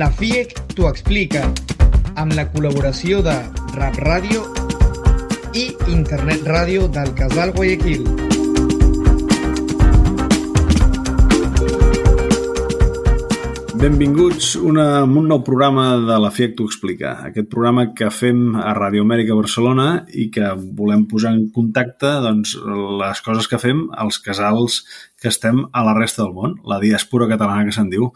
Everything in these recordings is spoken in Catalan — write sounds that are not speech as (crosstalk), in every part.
La FIEC t'ho explica amb la col·laboració de Rap Ràdio i Internet Ràdio del Casal Guayaquil. Benvinguts una, a un nou programa de la FIEC t'ho explica. Aquest programa que fem a Radio Amèrica Barcelona i que volem posar en contacte doncs, les coses que fem als casals que estem a la resta del món, la diàspora catalana que se'n diu.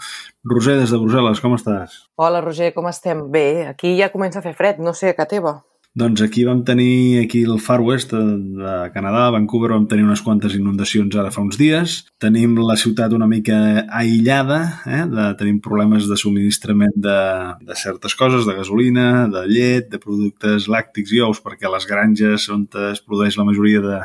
Roser, des de Brussel·les, com estàs? Hola, Roger, com estem? Bé, aquí ja comença a fer fred, no sé, a casa teva. Doncs aquí vam tenir, aquí el Far West de, de Canadà, Vancouver, vam tenir unes quantes inundacions ara fa uns dies. Tenim la ciutat una mica aïllada, eh? de, tenim problemes de subministrament de, de certes coses, de gasolina, de llet, de productes làctics i ous, perquè les granges on es produeix la majoria de,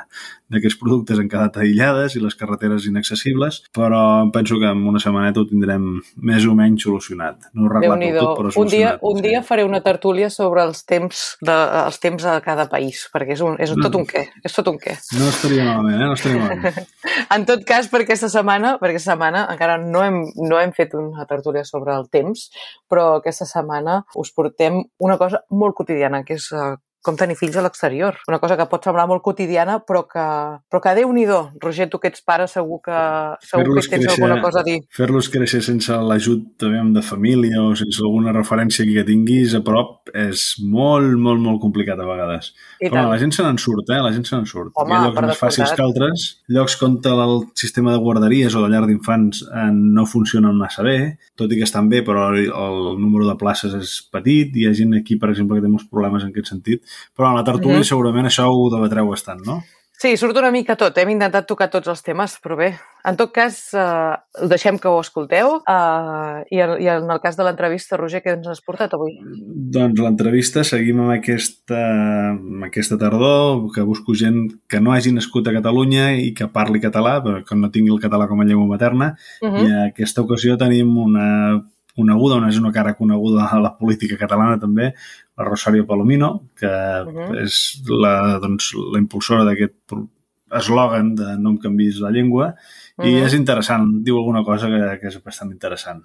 d'aquests productes han quedat aïllades i les carreteres inaccessibles, però penso que en una setmaneta ho tindrem més o menys solucionat. No arreglat tot, però solucionat. Un dia, un dia faré una tertúlia sobre els temps, de, els temps a cada país, perquè és, un, és tot un què. És tot un què. No estaria malament, eh? No estaria malament. (laughs) en tot cas, per aquesta setmana, per aquesta setmana encara no hem, no hem fet una tertúlia sobre el temps, però aquesta setmana us portem una cosa molt quotidiana, que és uh, com tenir fills a l'exterior. Una cosa que pot semblar molt quotidiana, però que, però que Déu-n'hi-do. Roger, tu que ets pare, segur que, segur que tens créixer, alguna cosa a dir. Fer-los créixer sense l'ajut també de família o sense alguna referència que tinguis a prop és molt, molt, molt complicat a vegades. I però tant. la gent se n'en surt, eh? La gent se n'en surt. Home, Hi ha llocs més fàcils que altres, llocs on el sistema de guarderies o de llar d'infants eh, no funcionen massa bé, tot i que estan bé, però el, el número de places és petit. Hi ha gent aquí, per exemple, que té molts problemes en aquest sentit però a la tertúlia mm -hmm. segurament això ho debatreu bastant, no? Sí, surt una mica tot. Hem intentat tocar tots els temes, però bé, en tot cas, eh, deixem que ho escolteu. Eh, i, i en el cas de l'entrevista, Roger, què ens has portat avui? Doncs l'entrevista seguim amb aquesta, amb aquesta tardor, que busco gent que no hagi nascut a Catalunya i que parli català, però que no tingui el català com a llengua materna. Uh -huh. I en aquesta ocasió tenim una coneguda, una és una cara coneguda a la política catalana també, la Rosario Palomino, que uh -huh. és la, doncs, la impulsora d'aquest eslògan de no em canvis la llengua, uh -huh. i és interessant, diu alguna cosa que, que és bastant interessant.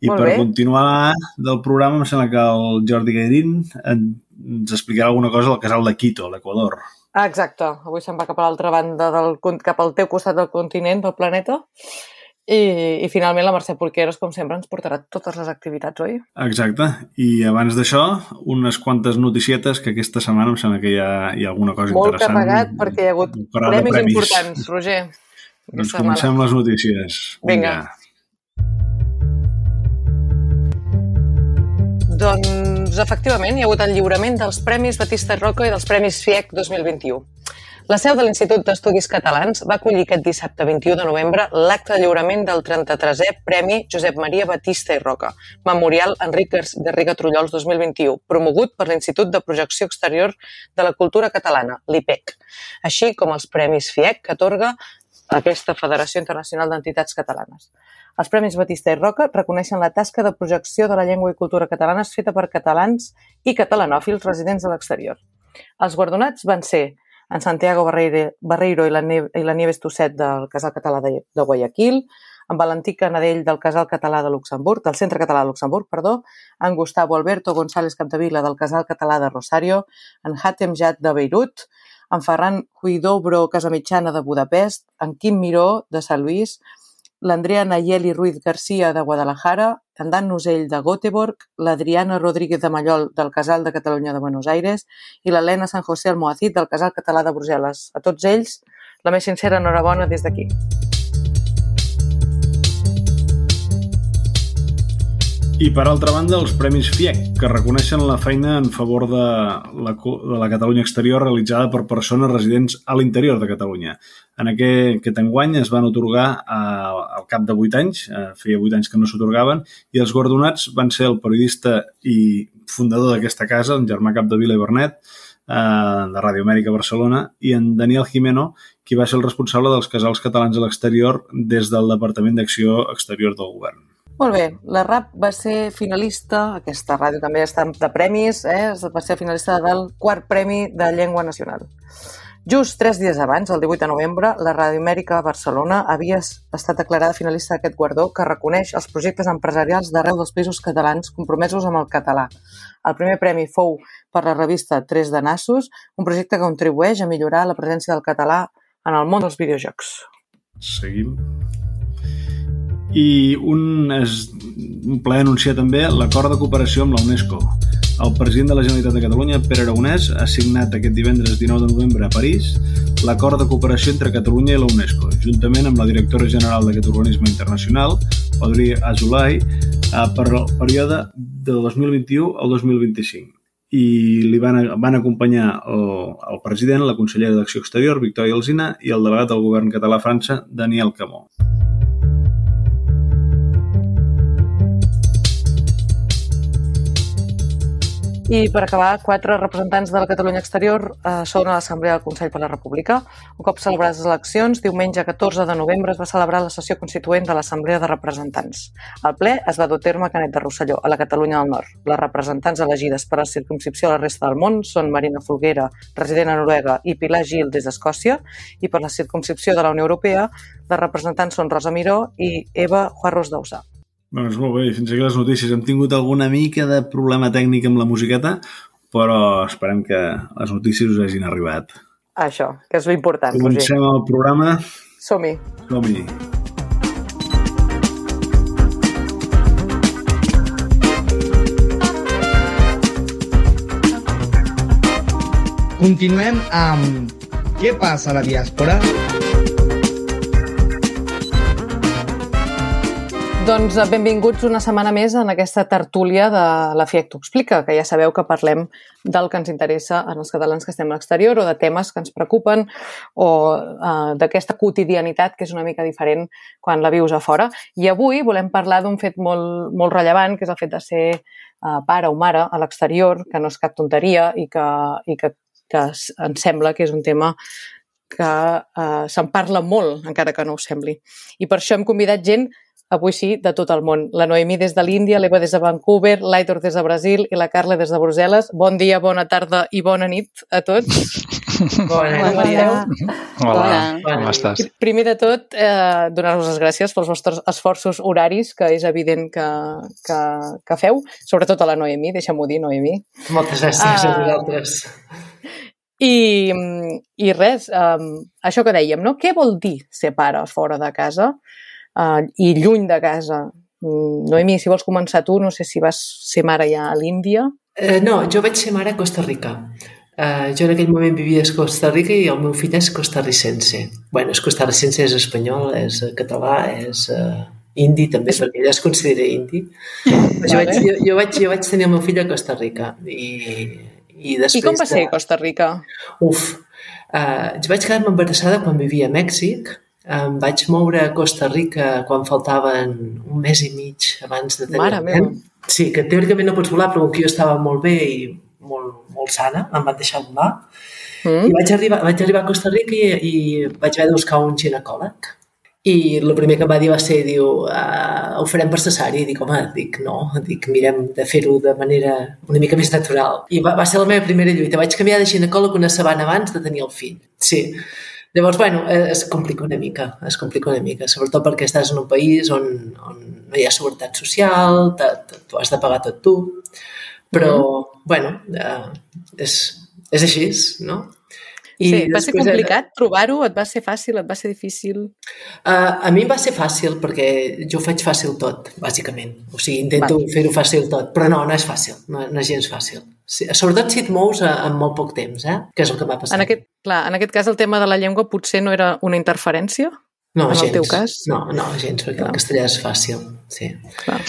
I Molt per bé. continuar del programa, em sembla que el Jordi Gairín ens explicarà alguna cosa del casal de Quito, l'Equador. Ah, exacte. Avui se'n va cap a l'altra banda, del, cap al teu costat del continent, del planeta. I, i finalment la Mercè Porqueres, com sempre, ens portarà totes les activitats, oi? Exacte. I abans d'això, unes quantes noticietes que aquesta setmana em sembla que hi ha, hi ha alguna cosa Molt interessant. Molt carregat perquè hi ha hagut premis, premis importants, Roger. Doncs comencem les notícies. Vinga. Doncs, efectivament, hi ha hagut el lliurament dels Premis Batista Roca i dels Premis FIEC 2021. La seu de l'Institut d'Estudis Catalans va acollir aquest dissabte 21 de novembre l'acte de lliurament del 33è Premi Josep Maria Batista i Roca, Memorial Enric Garriga Trullols 2021, promogut per l'Institut de Projecció Exterior de la Cultura Catalana, l'IPEC, així com els Premis FIEC que atorga aquesta Federació Internacional d'Entitats Catalanes. Els Premis Batista i Roca reconeixen la tasca de projecció de la llengua i cultura catalanes feta per catalans i catalanòfils residents a l'exterior. Els guardonats van ser en Santiago Barreiro, Barreiro i, la Neve, i la Nieves Tosset del Casal Català de, de Guayaquil, en Valentí Canadell del Casal Català de Luxemburg, del Centre Català de Luxemburg, perdó, en Gustavo Alberto González Capdevila del Casal Català de Rosario, en Hatem Jad de Beirut, en Ferran Huidobro Casamitjana de Budapest, en Quim Miró de Sant Lluís, l'Andrea Nayeli Ruiz Garcia de Guadalajara, Dan Nusell de Göteborg, l'Adriana Rodríguez de Mallol del Casal de Catalunya de Buenos Aires i l'Helena San José Almoacid del Casal Català de Brussel·les. A tots ells, la més sincera enhorabona des d'aquí. I per altra banda, els Premis FIEC, que reconeixen la feina en favor de la, de la Catalunya exterior realitzada per persones residents a l'interior de Catalunya. En aquest, aquest enguany es van otorgar a, al cap de 8 anys, eh, feia 8 anys que no s'otorgaven, i els guardonats van ser el periodista i fundador d'aquesta casa, en Germà Capdevila i Bernet, eh, de Ràdio Amèrica Barcelona, i en Daniel Jimeno, qui va ser el responsable dels casals catalans a l'exterior des del Departament d'Acció Exterior del Govern. Molt bé, la RAP va ser finalista, aquesta ràdio també està de premis, eh? va ser finalista del quart Premi de Llengua Nacional. Just tres dies abans, el 18 de novembre, la Ràdio Amèrica Barcelona havia estat declarada finalista d'aquest guardó que reconeix els projectes empresarials d'arreu dels països catalans compromesos amb el català. El primer premi fou per la revista Tres de Nassos, un projecte que contribueix a millorar la presència del català en el món dels videojocs. Seguim i un, és un ple anunciar també l'acord de cooperació amb la UNESCO. El president de la Generalitat de Catalunya, Pere Aragonès, ha signat aquest divendres 19 de novembre a París l'acord de cooperació entre Catalunya i la UNESCO, juntament amb la directora general d'aquest organisme internacional, Audrey Azoulay, eh, per el període del 2021 al 2025 i li van, van acompanyar el, el president, la consellera d'Acció Exterior, Victòria Alzina, i el delegat del govern català a França, Daniel Camó. I per acabar, quatre representants de la Catalunya Exterior eh, són a l'Assemblea del Consell per la República. Un cop celebrades les eleccions, diumenge 14 de novembre es va celebrar la sessió constituent de l'Assemblea de Representants. El ple es va dur terme a Canet de Rosselló, a la Catalunya del Nord. Les representants elegides per la circumscripció a la resta del món són Marina Folguera, resident a Noruega, i Pilar Gil des d'Escòcia, i per la circumscripció de la Unió Europea, les representants són Rosa Miró i Eva Juarros d'Ausà. Doncs molt bé, fins aquí les notícies. Hem tingut alguna mica de problema tècnic amb la musiqueta, però esperem que les notícies us hagin arribat. Això, que és l'important. Comencem el programa. Som-hi. Som-hi. Continuem amb Què passa a la diàspora? Doncs benvinguts una setmana més en aquesta tertúlia de la FIEC t'ho explica, que ja sabeu que parlem del que ens interessa en els catalans que estem a l'exterior o de temes que ens preocupen o uh, d'aquesta quotidianitat que és una mica diferent quan la vius a fora. I avui volem parlar d'un fet molt, molt rellevant, que és el fet de ser uh, pare o mare a l'exterior, que no és cap tonteria i que, i que, que ens sembla que és un tema que uh, se'n parla molt, encara que no ho sembli. I per això hem convidat gent avui sí, de tot el món. La Noemí des de l'Índia, l'Eva des de Vancouver, l'Aitor des de Brasil i la Carla des de Brussel·les. Bon dia, bona tarda i bona nit a tots. (laughs) Bona nit. Hola. Hola, com estàs? Primer de tot, eh, donar-vos les gràcies pels vostres esforços horaris, que és evident que, que, que feu, sobretot a la Noemí, deixa'm-ho dir, Noemí. Moltes gràcies uh, a vosaltres. I, I res, um, això que dèiem, no? Què vol dir ser pare fora de casa? Uh, i lluny de casa. Mm, Noemi, si vols començar tu, no sé si vas ser mare ja a l'Índia. Uh, no, jo vaig ser mare a Costa Rica. Uh, jo en aquell moment vivia a Costa Rica i el meu fill és costarricense. bueno, és costarricense, és espanyol, és català, és uh, indi també, és... perquè ella es considera indi. Vale. (laughs) Jo, vaig, jo, jo, vaig, jo vaig tenir el meu fill a Costa Rica i, i després... I com va ser de... Costa Rica? Uf, uh, jo vaig quedar-me embarassada quan vivia a Mèxic em vaig moure a Costa Rica quan faltaven un mes i mig abans de tenir Mare meva. Sí, que teòricament no pots volar, però que jo estava molt bé i molt, molt sana, em van deixar volar. Mm. I vaig arribar, vaig arribar a Costa Rica i, i vaig haver de buscar un ginecòleg. I el primer que em va dir va ser, diu, uh, ho farem per cesària. I dic, home, dic, no, dic, mirem de fer-ho de manera una mica més natural. I va, va ser la meva primera lluita. Vaig canviar de ginecòleg una setmana abans de tenir el fill. Sí. Llavors, bueno, eh, es complica una mica, es complica una mica, sobretot perquè estàs en un país on, on no hi ha seguretat social, tu has de pagar tot tu, però, mm bueno, eh, és, és així, no? I sí, va ser complicat era... trobar-ho? Et va ser fàcil? Et va ser difícil? Uh, a mi va ser fàcil perquè jo faig fàcil tot, bàsicament. O sigui, intento fer-ho fàcil tot, però no, no és fàcil, no, no és gens fàcil. Sí, sobretot si et mous en molt poc temps, eh? que és el que m'ha passat. En aquest, clar, en aquest cas el tema de la llengua potser no era una interferència? No, en gens. el teu cas? No, no, gens, perquè clar. el castellà és fàcil, sí. Clar.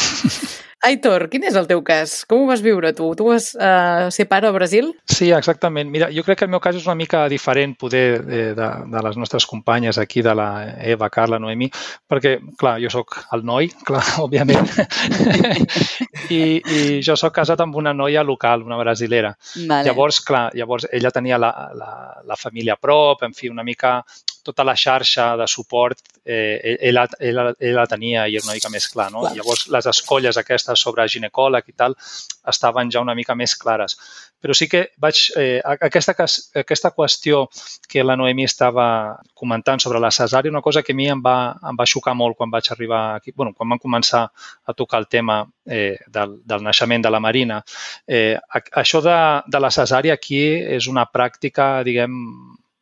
Aitor, quin és el teu cas? Com ho vas viure tu? Tu vas uh, ser pare a Brasil? Sí, exactament. Mira, jo crec que el meu cas és una mica diferent poder de, de, de les nostres companyes aquí, de la Eva, Carla, Noemi, perquè, clar, jo sóc el noi, (laughs) clar, òbviament, i, i jo sóc casat amb una noia local, una brasilera. Vale. Llavors, clar, llavors ella tenia la, la, la família a prop, en fi, una mica tota la xarxa de suport eh, ell, ell, ell la tenia i era una mica més clar. No? Clar. Llavors, les escolles aquestes sobre ginecòleg i tal estaven ja una mica més clares. Però sí que vaig... Eh, aquesta, aquesta qüestió que la Noemi estava comentant sobre la cesària, una cosa que a mi em va, em va xocar molt quan vaig arribar aquí, bueno, quan vam començar a tocar el tema eh, del, del naixement de la Marina. Eh, això de, de la cesària aquí és una pràctica, diguem,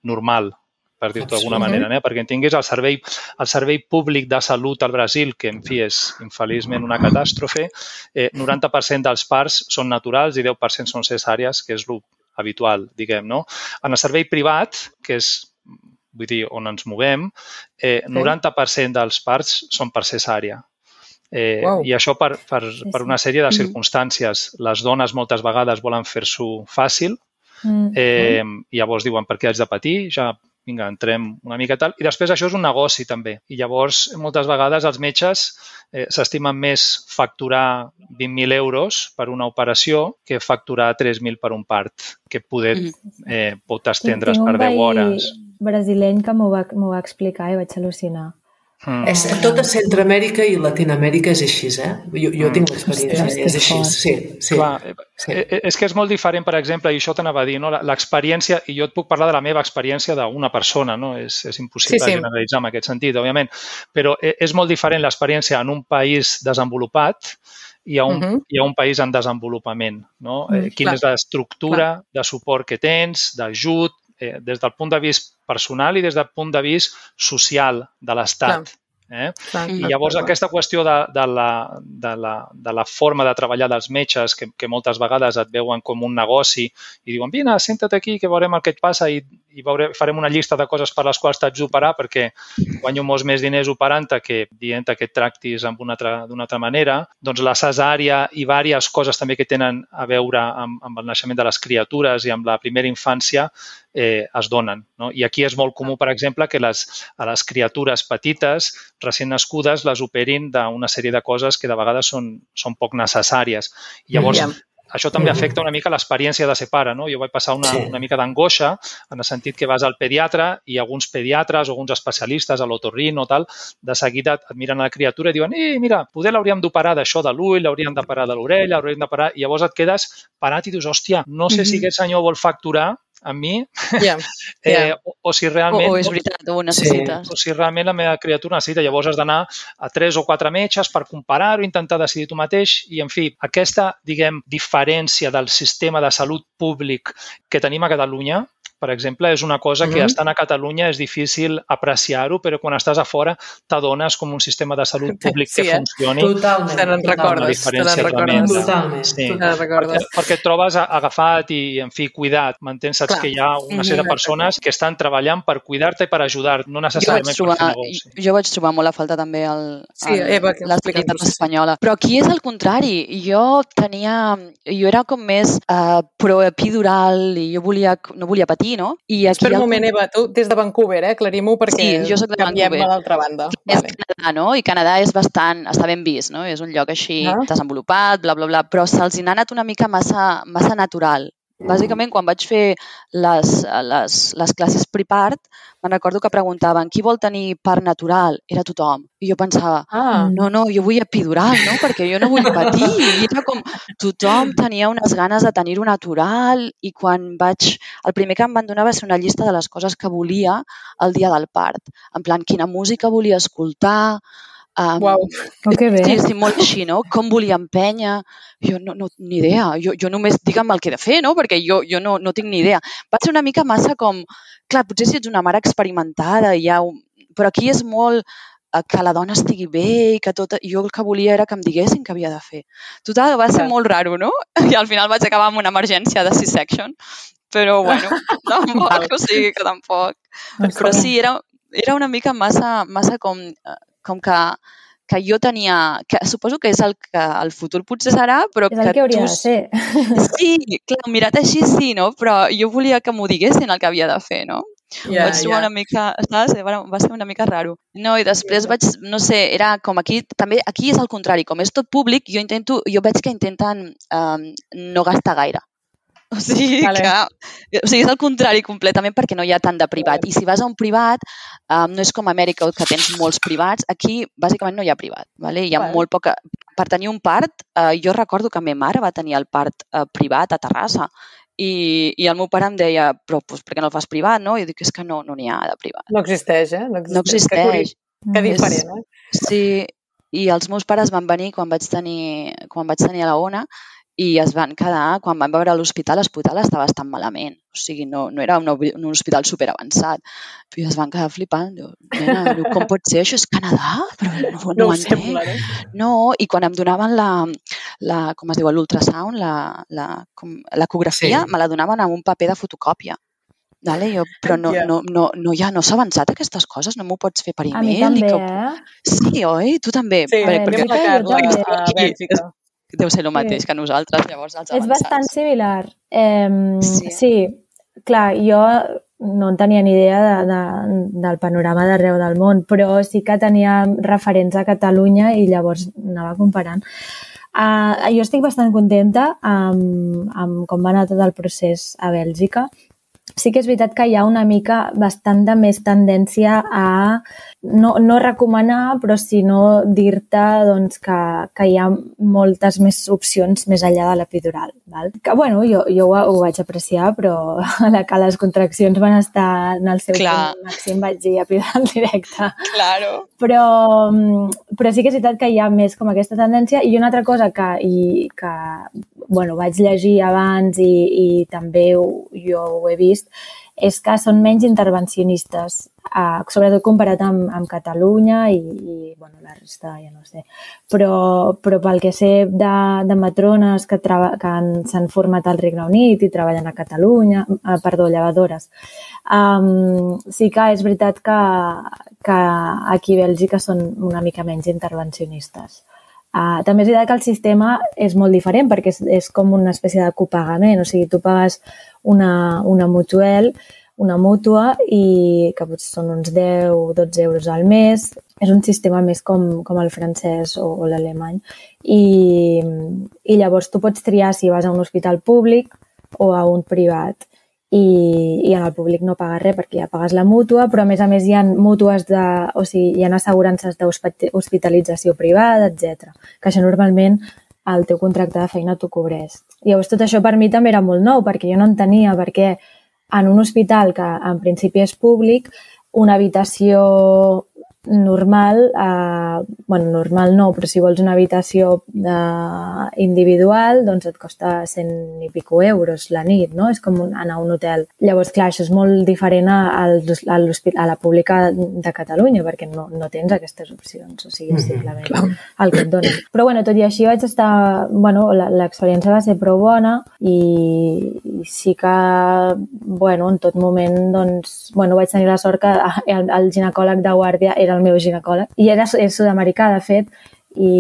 normal per dir-ho d'alguna manera, eh? perquè entenguis el servei, el servei públic de salut al Brasil, que en fi és infeliçment una catàstrofe, eh, 90% dels parts són naturals i 10% són cesàries, que és el habitual, diguem, no? En el servei privat, que és vull dir, on ens movem, eh, 90% dels parts són per cesària. Eh, wow. I això per, per, per una sèrie de circumstàncies. Les dones moltes vegades volen fer-s'ho fàcil, mm. eh, llavors diuen, per què haig de patir? Ja vinga, entrem una mica tal. I després això és un negoci també. I llavors, moltes vegades els metges eh, s'estimen més facturar 20.000 euros per una operació que facturar 3.000 per un part, que poder mm. eh, pot estendre's per 10 hores. brasileny que m'ho va, va explicar i vaig al·lucinar. Mm. És, tota Centroamèrica i Latinoamèrica és així, eh? Jo, jo mm. tinc l'experiència, és així, sí. sí. Clar, sí. Eh, eh, és que és molt diferent, per exemple, i això t'anava a dir, no? l'experiència, i jo et puc parlar de la meva experiència d'una persona, no? És, és impossible sí, sí. generalitzar en aquest sentit, òbviament, però eh, és molt diferent l'experiència en un país desenvolupat i a un, uh -huh. hi ha un país en desenvolupament. No? Mm, Quina clar. és l'estructura de suport que tens, d'ajut, eh, des del punt de vista personal i des del punt de vista social de l'Estat. Eh? Clar, I llavors clar. aquesta qüestió de, de, la, de, la, de la forma de treballar dels metges, que, que moltes vegades et veuen com un negoci i diuen, vine, senta't aquí que veurem el que et passa i, i veure, farem una llista de coses per les quals t'haig d'operar perquè guanyo molts més diners operant-te que dient que et tractis d'una altra, altra manera. Doncs la cesària i diverses coses també que tenen a veure amb, amb el naixement de les criatures i amb la primera infància eh, es donen. No? I aquí és molt comú, per exemple, que les, a les criatures petites, recient nascudes, les operin d'una sèrie de coses que de vegades són, són poc necessàries. Llavors, yeah. Això també afecta una mica l'experiència de ser pare. No? Jo vaig passar una, sí. una mica d'angoixa en el sentit que vas al pediatre i alguns pediatres o alguns especialistes a l'otorrin o tal, de seguida et miren a la criatura i diuen eh, mira, poder l'hauríem d'operar d'això de l'ull, l'hauríem de parar de l'orella, l'hauríem de parar... I llavors et quedes parat i dius, hòstia, no sé si aquest senyor vol facturar amb mi yeah, (laughs) yeah. Eh, o, o si realment... O, o és veritat, o ho necessites. Sí. O si realment la meva criatura necessita. Llavors has d'anar a tres o quatre metges per comparar-ho, intentar decidir tu mateix i, en fi, aquesta, diguem, diferència del sistema de salut públic que tenim a Catalunya per exemple, és una cosa que mm -hmm. estant a Catalunya és difícil apreciar-ho, però quan estàs a fora t'adones com un sistema de salut (laughs) públic sí, que eh? funcioni. Totalment. Te n'en recordes. Te n'en recordes. Totalment. Sí. recordes. Perquè, perquè et trobes agafat i, en fi, cuidat. M'entens? Saps Clar. que hi ha una sèrie de persones que estan treballant per cuidar-te i per ajudar no necessàriament jo trobar, per fer negoci. Jo vaig trobar molt a falta també el, sí, el, Eva, la espanyola. Però aquí és el contrari. Jo tenia... Jo era com més uh, pro-epidural i jo volia, no volia patir aquí, no? I aquí Espera un moment, Eva, tu des de Vancouver, eh? Aclarim-ho perquè sí, jo soc de canviem a l'altra banda. És vale. Canadà, no? I Canadà és bastant, està ben vist, no? És un lloc així ah. desenvolupat, bla, bla, bla, però se'ls n'ha anat una mica massa, massa natural. Bàsicament, quan vaig fer les, les, les classes prepart, me'n recordo que preguntaven qui vol tenir part natural? Era tothom. I jo pensava, ah. no, no, jo vull epidural, no? Perquè jo no vull patir. I era com, tothom tenia unes ganes de tenir-ho natural i quan vaig... El primer que em van donar va ser una llista de les coses que volia el dia del part. En plan, quina música volia escoltar, Um, Uau. Oh, que bé. Sí, sí, molt així, no? Com volia empènyer? Jo no, no ni idea. Jo, jo només digue'm el que he de fer, no? Perquè jo, jo no, no tinc ni idea. Va ser una mica massa com... Clar, potser si ets una mare experimentada, ja... ho- Però aquí és molt eh, que la dona estigui bé i que tot... Jo el que volia era que em diguessin què havia de fer. Total, va ser Clar. molt raro, no? (laughs) I al final vaig acabar amb una emergència de C-section. Però, bueno, (laughs) tampoc, o sigui que tampoc. Però sí, era, era una mica massa, massa com, eh, com que, que jo tenia... Que suposo que és el que el futur potser serà, però És el que hauria tu... de ser. Sí, clar, mirat així sí, no? Però jo volia que m'ho diguessin el que havia de fer, no? Ja, vaig trobar ja. una mica, saps? Va, va ser una mica raro. No, i després vaig, no sé, era com aquí, també aquí és el contrari, com és tot públic, jo intento, jo veig que intenten um, no gastar gaire. (laughs) O sigui, Vale. que, o sigui, és el contrari completament perquè no hi ha tant de privat. I si vas a un privat, um, no és com a Amèrica que tens molts privats, aquí bàsicament no hi ha privat. Vale? Hi ha Vale. molt poca... Per tenir un part, uh, jo recordo que ma mare va tenir el part uh, privat a Terrassa i, i el meu pare em deia, però pues, per què no el fas privat, no? I jo dic, és que no, no n'hi ha de privat. No existeix, eh? No No Que, curiós, existeix. que diferent, eh? Sí, i els meus pares van venir quan vaig tenir, quan vaig tenir a la ONA i es van quedar, quan van veure l'hospital, l'hospital estava bastant malament. O sigui, no, no era un, un hospital superavançat. I es van quedar flipant. Diu, nena, diu, com pot ser? Això és Canadà? Però no, no, No ho entenc. sembla, no? No, i quan em donaven la, la com es diu, l'ultrasound, la, la, l'ecografia, Sí. me la donaven amb un paper de fotocòpia. Vale? Jo, però no, no, no, no, ja no s'ha avançat aquestes coses, no m'ho pots fer per A mi e-mail. també, i que... eh? Sí, oi? Tu també? Sí, Perquè- a perquè perquè la jo Carla també. a Bèlgica. Deu ser el mateix que nosaltres, llavors els És avançats. bastant similar. Eh, Sí. sí. sí, clar, jo no en tenia ni idea de, de, del panorama d'arreu del món, però sí que tenia referents a Catalunya i llavors anava comparant. Uh, jo estic bastant contenta amb, amb com va anar tot el procés a Bèlgica. Sí que és veritat que hi ha una mica bastant de més tendència a no, no recomanar, però sinó dir-te doncs, que, que hi ha moltes més opcions més enllà de l'epidural. Val? Que, bueno, jo, jo ho, ho vaig apreciar, però a (laughs) la que les contraccions van estar en el seu Clar. punt màxim vaig dir epidural directe. Claro. Però, mm, però sí que és veritat que hi ha més com aquesta tendència i una altra cosa que, i, que bueno, vaig llegir abans i, i també ho, jo ho he vist és que són menys intervencionistes, eh, sobretot comparat amb, amb Catalunya i, i bueno, la resta ja no sé. Però, però pel que sé de, de matrones que, que han- s'han format al Regne Unit i treballen a Catalunya, eh, perdó, llevadores, um, sí que és veritat que, que aquí a Bèlgica són una mica menys intervencionistes. Uh, també és veritat que el sistema és molt diferent perquè és, és com una espècie de copagament, o sigui, tu pagues una, una mutuel, una mútua i que potser són uns 10 o 12 euros al mes. És un sistema més com, com el francès o, o l'alemany. I, I llavors tu pots triar si vas a un hospital públic o a un privat i, i en el públic no pagues res perquè ja pagues la mútua, però a més a més hi ha mútues de, o sigui, hi ha assegurances d'hospitalització privada, etc. Que això normalment el teu contracte de feina t'ho cobreix. Llavors tot això per mi també era molt nou perquè jo no entenia perquè en un hospital que en principi és públic, una habitació normal, eh, bueno, normal no, però si vols una habitació eh, individual, doncs et costa 100 i pico euros la nit, no? És com un, anar a un hotel. Llavors, clar, això és molt diferent a, a, a la pública de Catalunya, perquè no, no tens aquestes opcions, o sigui, és simplement el que et donen. Però, bueno, tot i així vaig estar... Bueno, la- l'experiència va ser prou bona i, i sí que, bueno, en tot moment, doncs, bueno, vaig tenir la sort que (laughs) el, el ginecòleg de guàrdia era el meu ginecòleg i era és sud-americà, de fet, i,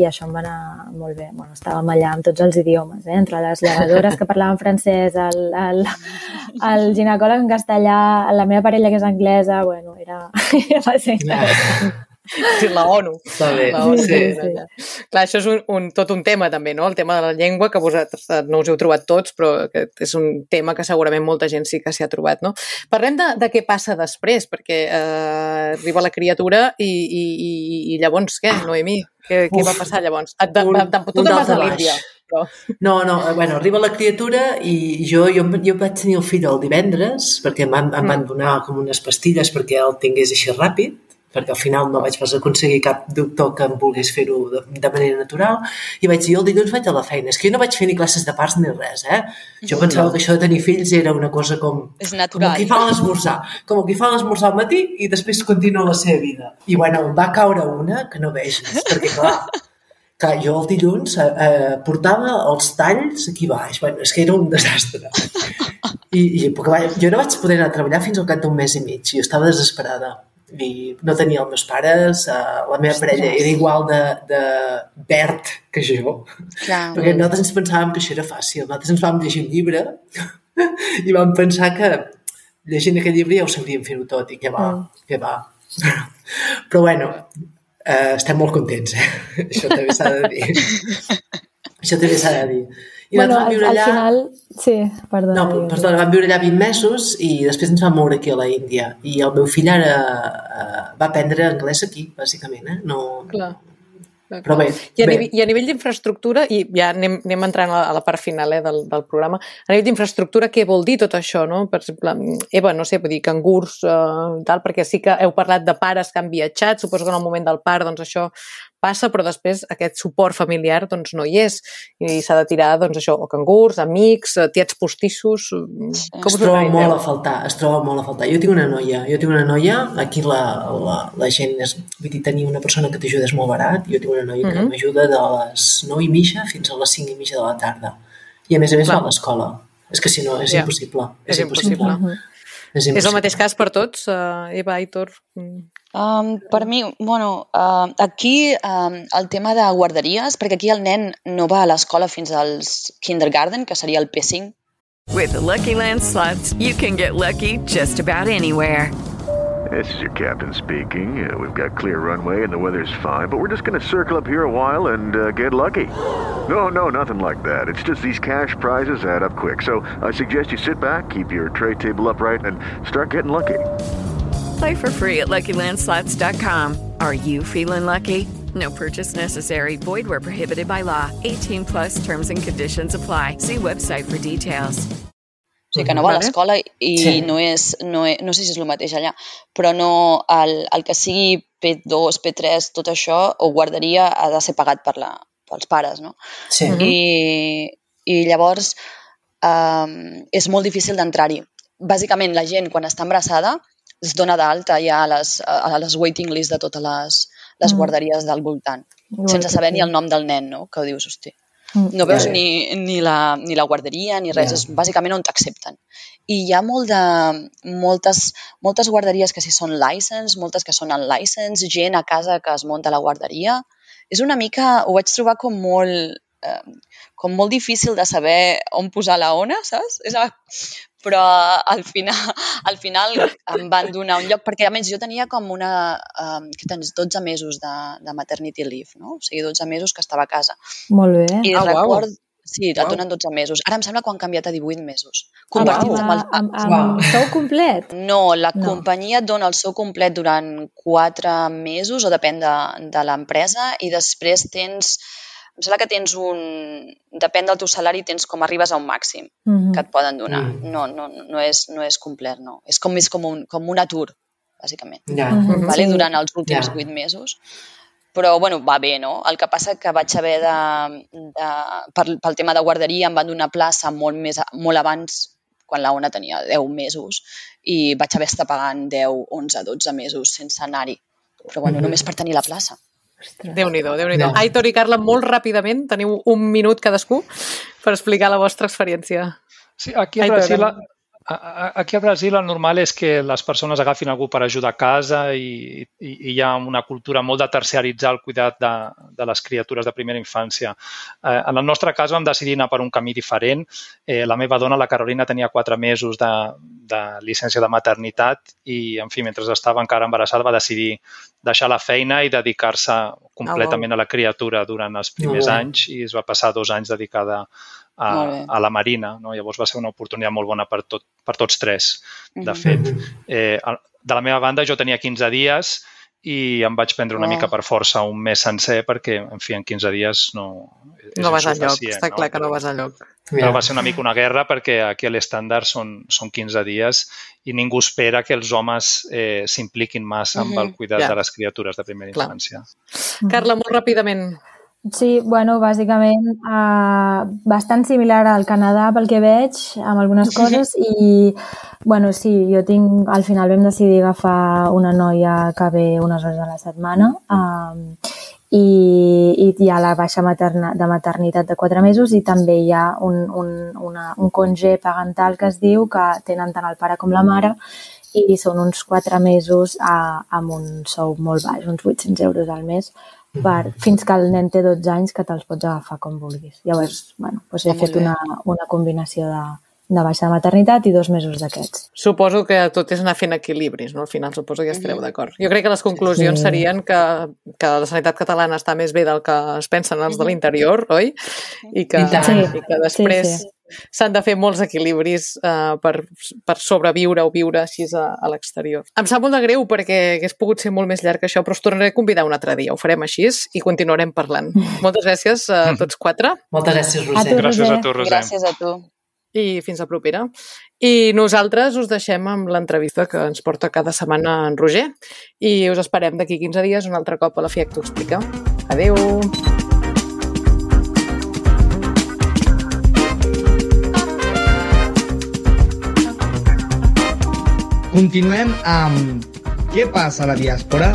i això em va anar molt bé. Bueno, estàvem allà amb tots els idiomes, eh? entre les llevadores que parlaven francès, el, el, el ginecòleg en castellà, la meva parella que és anglesa, bueno, era, va ser interessant. Sí, la ONU. Està bé. La ONU Sí, sí, sí. Clar, això és un, un, tot un tema també, no? El tema de la llengua, que vosaltres eh, no us heu trobat tots, però que és un tema que segurament molta gent sí que s'hi ha trobat, no? Parlem de, de què passa després, perquè eh, arriba la criatura i, i, i, i llavors què, Noemí? Què, què va passar llavors? Et, un- tu te'n vas a l'Índia. Però... No, no, eh, bueno, arriba la criatura i jo, jo, jo vaig tenir el fill el divendres perquè em van, em van donar com unes pastilles perquè el tingués així ràpid, perquè al final no vaig pas aconseguir cap doctor que em volgués fer-ho de, de manera natural, i vaig dir, jo el dilluns vaig a la feina. És que jo no vaig fer ni classes de parts ni res, eh? Jo pensava que això de tenir fills era una cosa com... És natural. Com qui fa l'esmorzar. Com qui fa l'esmorzar al matí i després continua la seva vida. I bueno, em va caure una que no vegis, perquè clar, (laughs) Clar, jo el dilluns eh, eh, portava els talls aquí baix. Bueno, és que era un desastre. I, i jo no vaig poder anar a treballar fins al cap d'un mes i mig. Jo estava desesperada. I no tenia els meus pares, eh, la meva parella era igual de, de verd que jo. Clar. Perquè nosaltres ens pensàvem que això era fàcil. Nosaltres ens vam llegir un llibre (laughs) i vam pensar que llegint aquest llibre ja ho sabríem fer-ho tot i que va, mm. que va. Però bueno, eh, estem molt contents, eh? (laughs) Això també s'ha de dir. (laughs) Això també s'ha de dir. I bueno, vam viure al, allà... al final... Sí, perdona. No, perdona, vam viure allà 20 mesos i després ens vam moure aquí a la Índia. I el meu fill ara eh, va aprendre anglès aquí, bàsicament, eh? No, Clar. però bé, I a, bé. nivell, i a nivell d'infraestructura, i ja anem, anem entrant a la, a la part final eh, del, del programa, a nivell d'infraestructura, què vol dir tot això? No? Per exemple, Eva, no sé, vull dir, cangurs, eh, tal, perquè sí que heu parlat de pares que han viatjat, suposo que en el moment del part doncs, això passa, però després aquest suport familiar doncs, no hi és i s'ha de tirar doncs, això, o cangurs, amics, eh, tiets postissos... Com es troba molt a faltar, es troba molt a faltar. Jo tinc una noia, jo tinc una noia, aquí la, la, la gent, és, vull dir, tenir una persona que t'ajuda és molt barat, jo tinc una noia que Mhm. m'ajuda de les 9 i mitja fins a les 5 i mitja de la tarda. I a més a més Clar. va a l'escola. És que si no, és Ja. impossible. És impossible. És És el impossible. mateix cas per tots, eh, Eva, Aitor? Mm. Um, per mi, bueno, uh, aquí um, el tema de guarderies, perquè aquí el nen no va a l'escola fins als kindergarten, que seria el P5. With the Lucky Land slots, you can get lucky just about anywhere. This is your captain speaking. Uh, we've got clear runway and the weather's fine, but we're just going to circle up here a while and uh, get lucky. No, no, nothing like that. It's just these cash prizes add up quick. So I suggest you sit back, keep your tray table upright, and start getting lucky. Play for free at LuckyLandSlots.com. Are you feeling lucky? No purchase necessary. Void where prohibited by law. 18 plus terms and conditions apply. See website for details. O sigui, que no va a l'escola i Sí. no, és, no, és, no sé si és el mateix allà, però no, el, el que sigui P2, P3, tot això, o guarderia, ha de ser pagat per la, pels pares, no? Sí. I, i llavors um, és molt difícil d'entrar-hi. Bàsicament, la gent, quan està embarassada, es dona d'alta ja a les, a les waiting list de totes les, les Mm. guarderies del voltant, Igual sense saber ni el nom del nen, no? Que dius, hosti, Mm. no veus Ja. ni, ni, la, ni la guarderia ni res, Ja. és bàsicament on t'accepten. I hi ha molt de, moltes, moltes guarderies que sí són license, moltes que són unlicensed, gent a casa que es munta la guarderia. És una mica, ho vaig trobar com molt, eh, com molt difícil de saber on posar la ona, saps? És a... Però al final, al final em van donar un lloc, perquè a més jo tenia com una, um, que tens 12 mesos de, de maternity leave, no? O sigui, 12 mesos que estava a casa. Molt bé. I Ah, record... Sí, et Uau. donen 12 mesos. Ara em sembla que ho han canviat a 18 mesos. Ah, Compartit uau. amb el... amb, amb, amb sou complet? No, la No. companyia et dona el seu complet durant 4 mesos, o depèn de, de l'empresa, i després tens... Em sembla que tens un... Depèn del teu salari, tens com arribes a un màxim Mhm. que et poden donar. Mm. No, no, no, és, no és complet, no. És com, és com, un, com un atur, bàsicament. Ja. Mhm. vale? Sí. durant els últims vuit mesos. Però, bueno, va bé, no? El que passa que vaig haver de... de pel, pel tema de guarderia em van donar plaça molt, més, molt abans, quan la Ona tenia 10 mesos, i vaig haver d'estar pagant 10, 11, 12 mesos sense anar-hi. Però, bueno, Mhm. només per tenir la plaça. Déu-n'hi-do, déu nhi déu Ja. Aitor i Carla, molt ràpidament, teniu un minut cadascú per explicar la vostra experiència. Sí, aquí a Ai, Brasil, perdona. a- a- aquí a Brasil el normal és que les persones agafin algú per ajudar a casa i, i, i hi ha una cultura molt de terciaritzar el cuidat de, de les criatures de primera infància. Eh, en el nostre cas vam decidir anar per un camí diferent. Eh, la meva dona, la Carolina, tenia quatre mesos de, de llicència de maternitat i, en fi, mentre estava encara embarassada va decidir deixar la feina i dedicar-se completament a la criatura durant els primers bé. anys i es va passar dos anys dedicada a, a la Marina. No? Llavors va ser una oportunitat molt bona per, tot, per tots tres, de Mhm. fet. Mhm. Eh, de la meva banda jo tenia 15 dies i em vaig prendre una Oh. mica per força un mes sencer perquè, en fi, en 15 dies no... és No vas enlloc, insuficient, està clar que no vas enlloc. Però va ser una mica una guerra perquè aquí l'estàndard són, són 15 dies i ningú espera que els homes eh, s'impliquin massa amb el cuidat Ja. de les criatures de primera Clar. infància. Carla, molt ràpidament. Sí, bueno, bàsicament uh, bastant similar al Canadà pel que veig, amb algunes (laughs) coses i, bueno, sí, jo tinc, al final vam decidir agafar una noia que ve unes hores a la setmana um, i, i hi ha la baixa materna, de maternitat de 4 mesos i també hi ha un, un, una, un congé parental que es diu que tenen tant el pare com la mare i són uns 4 mesos a, amb un sou molt baix, uns 800 euros al mes, per, fins que el nen té 12 anys que te'ls pots agafar com vulguis. Llavors, bueno, doncs he Molt fet una, una combinació de, de baixa de maternitat i dos mesos d'aquests. Suposo que tot és anar fent equilibris, no? Al final suposo que estareu d'acord. Jo crec que les conclusions Sí. serien que, que la sanitat catalana està més bé del que es pensen els de l'interior, oi? I que, I tant. i que després Sí, sí. S'han de fer molts equilibris uh, per, per sobreviure o viure així a, a l'exterior. Em sap molt de greu perquè hagués pogut ser molt més llarg que això, però us tornaré a convidar un altre dia. Ho farem així i continuarem parlant. (laughs) Moltes gràcies a tots quatre Moltes gràcies, A tu, Roser. Gràcies a Roser. tu, Roser. Gràcies a tu. i fins a propera. I nosaltres us deixem amb l'entrevista que ens porta cada setmana en Roger i us esperem d'aquí 15 dies un altre cop a la FIAC t'ho explica. Adeu! Continuem amb Què passa a la diàspora?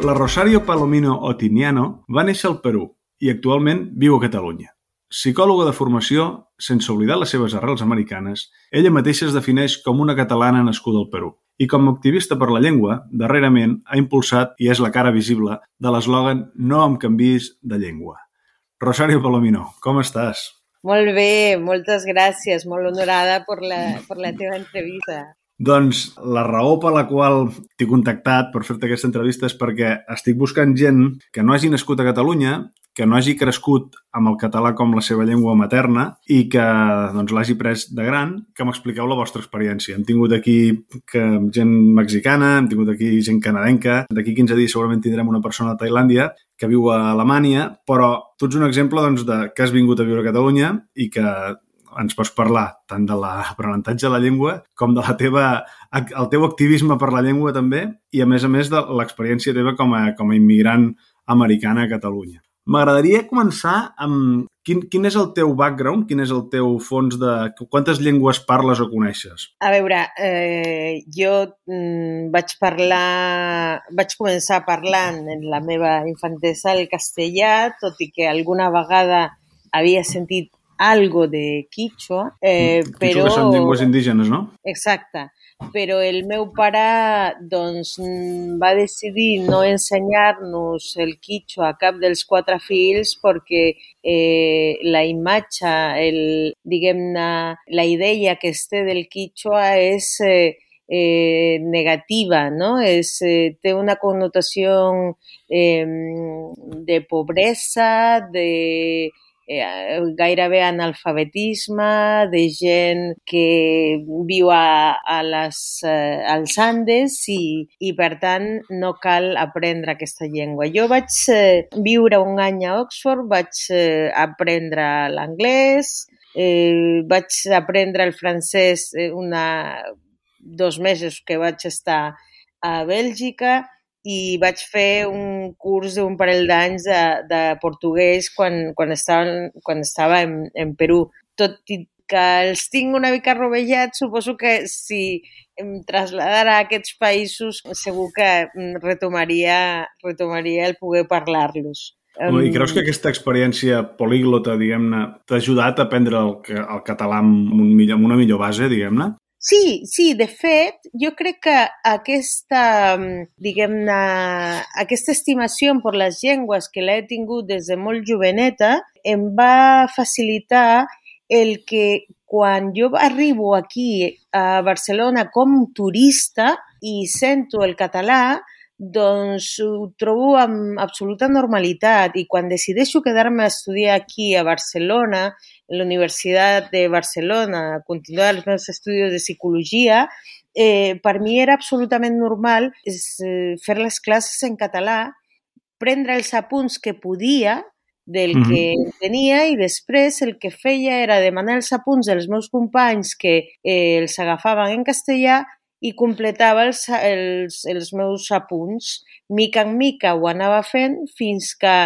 La Rosario Palomino Otiniano va néixer al Perú i actualment viu a Catalunya. Psicòloga de formació, sense oblidar les seves arrels americanes, ella mateixa es defineix com una catalana nascuda al Perú. I com a activista per la llengua, darrerament ha impulsat i és la cara visible de l'eslògan No em canvis de llengua. Rosario Palomino, com estàs? Molt bé, moltes gràcies, molt honorada per la, per la teva entrevista. Doncs la raó per la qual t'he contactat per fer-te aquesta entrevista és perquè estic buscant gent que no hagi nascut a Catalunya, que no hagi crescut amb el català com la seva llengua materna i que doncs, l'hagi pres de gran, que m'expliqueu la vostra experiència. Hem tingut aquí que, gent mexicana, hem tingut aquí gent canadenca, d'aquí 15 dies segurament tindrem una persona de Tailàndia que viu a Alemanya, però tu ets un exemple doncs, de que has vingut a viure a Catalunya i que ens pots parlar tant de l'aprenentatge de la llengua com de la teva, el teu activisme per la llengua també i a més a més de l'experiència teva com a, com a immigrant americana a Catalunya. M'agradaria començar amb quin, quin és el teu background, quin és el teu fons de... Quantes llengües parles o coneixes? A veure, eh, jo mm, vaig parlar, vaig començar parlant en la meva infantesa el castellà, tot i que alguna vegada havia sentit algo de quichua, eh, Quichua, però... que són llengües indígenes, no? Exacte. Però el meu pare doncs, mm, va decidir no ensenyar-nos el quichua a cap dels quatre fills perquè eh, la imatge, el, diguem-ne, la idea que es té del quichua és eh, eh, negativa, no? És, eh, té una connotació eh, de pobresa, de eh, gairebé analfabetisme, de gent que viu a, a les, eh, als Andes i, i, per tant, no cal aprendre aquesta llengua. Jo vaig eh, viure un any a Oxford, vaig eh, aprendre l'anglès, eh, vaig aprendre el francès eh, una, dos mesos que vaig estar a Bèlgica i vaig fer un curs d'un parell d'anys de, de portuguès quan, quan, estava, quan estava en, en Perú. Tot i que els tinc una mica rovellats, suposo que si em traslladara a aquests països segur que retomaria, retomaria el poder parlar-los. I creus que aquesta experiència políglota, diguem-ne, t'ha ajudat a aprendre el, el català amb, un millor, amb una millor base, diguem-ne? Sí, sí, de fet, jo crec que aquesta, diguem-ne, aquesta estimació per les llengües que l'he tingut des de molt joveneta em va facilitar el que quan jo arribo aquí a Barcelona com turista i sento el català, doncs ho trobo amb absoluta normalitat i quan decideixo quedar-me a estudiar aquí a Barcelona, en la Universitat de Barcelona, a continuar els meus estudis de psicologia, eh, per mi era absolutament normal és, eh, fer les classes en català prendre els apunts que podia del mm -hmm. que tenia i després el que feia era demanar els apunts dels meus companys que eh, els agafaven en castellà i completava els, els, els meus apunts. Mica en mica ho anava fent fins que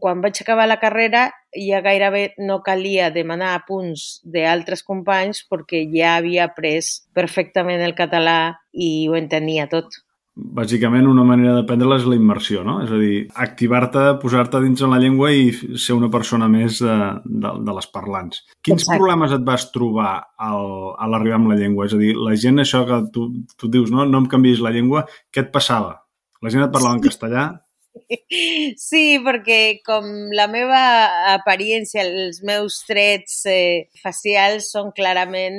quan vaig acabar la carrera ja gairebé no calia demanar apunts d'altres companys perquè ja havia après perfectament el català i ho entenia tot. Bàsicament, una manera d'aprendre-la és la immersió, no? És a dir, activar-te, posar-te dins en la llengua i ser una persona més de, de, de les parlants. Quins Exacte. problemes et vas trobar al, a l'arribar amb la llengua? És a dir, la gent, això que tu, tu dius, no, no em canvis la llengua, què et passava? La gent et parlava en castellà, Sí, perquè com la meva apariència, els meus trets eh, facials són clarament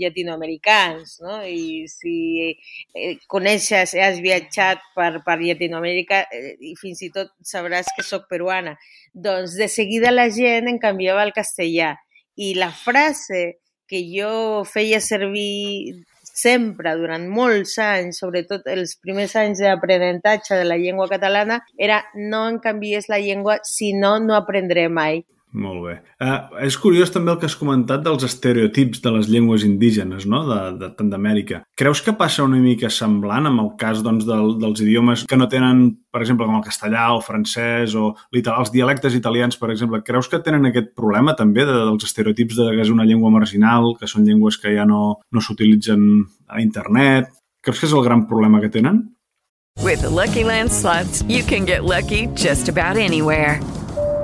llatinoamericans, no? I si eh, coneixes, has viatjat per, per Llatinoamèrica eh, i fins i tot sabràs que sóc peruana, doncs de seguida la gent em canviava al castellà. I la frase que jo feia servir sempre, durant molts anys, sobretot els primers anys d'aprenentatge de la llengua catalana, era no en canvies la llengua, si no, no aprendré mai. Molt bé. Uh, és curiós també el que has comentat dels estereotips de les llengües indígenes, no?, de, de, tant d'Amèrica. Creus que passa una mica semblant amb el cas doncs, del, dels idiomes que no tenen, per exemple, com el castellà, el francès o els dialectes italians, per exemple? Creus que tenen aquest problema també de, dels estereotips de que és una llengua marginal, que són llengües que ja no, no s'utilitzen a internet? Creus que és el gran problema que tenen? With the Lucky Land slots, you can get lucky just about anywhere.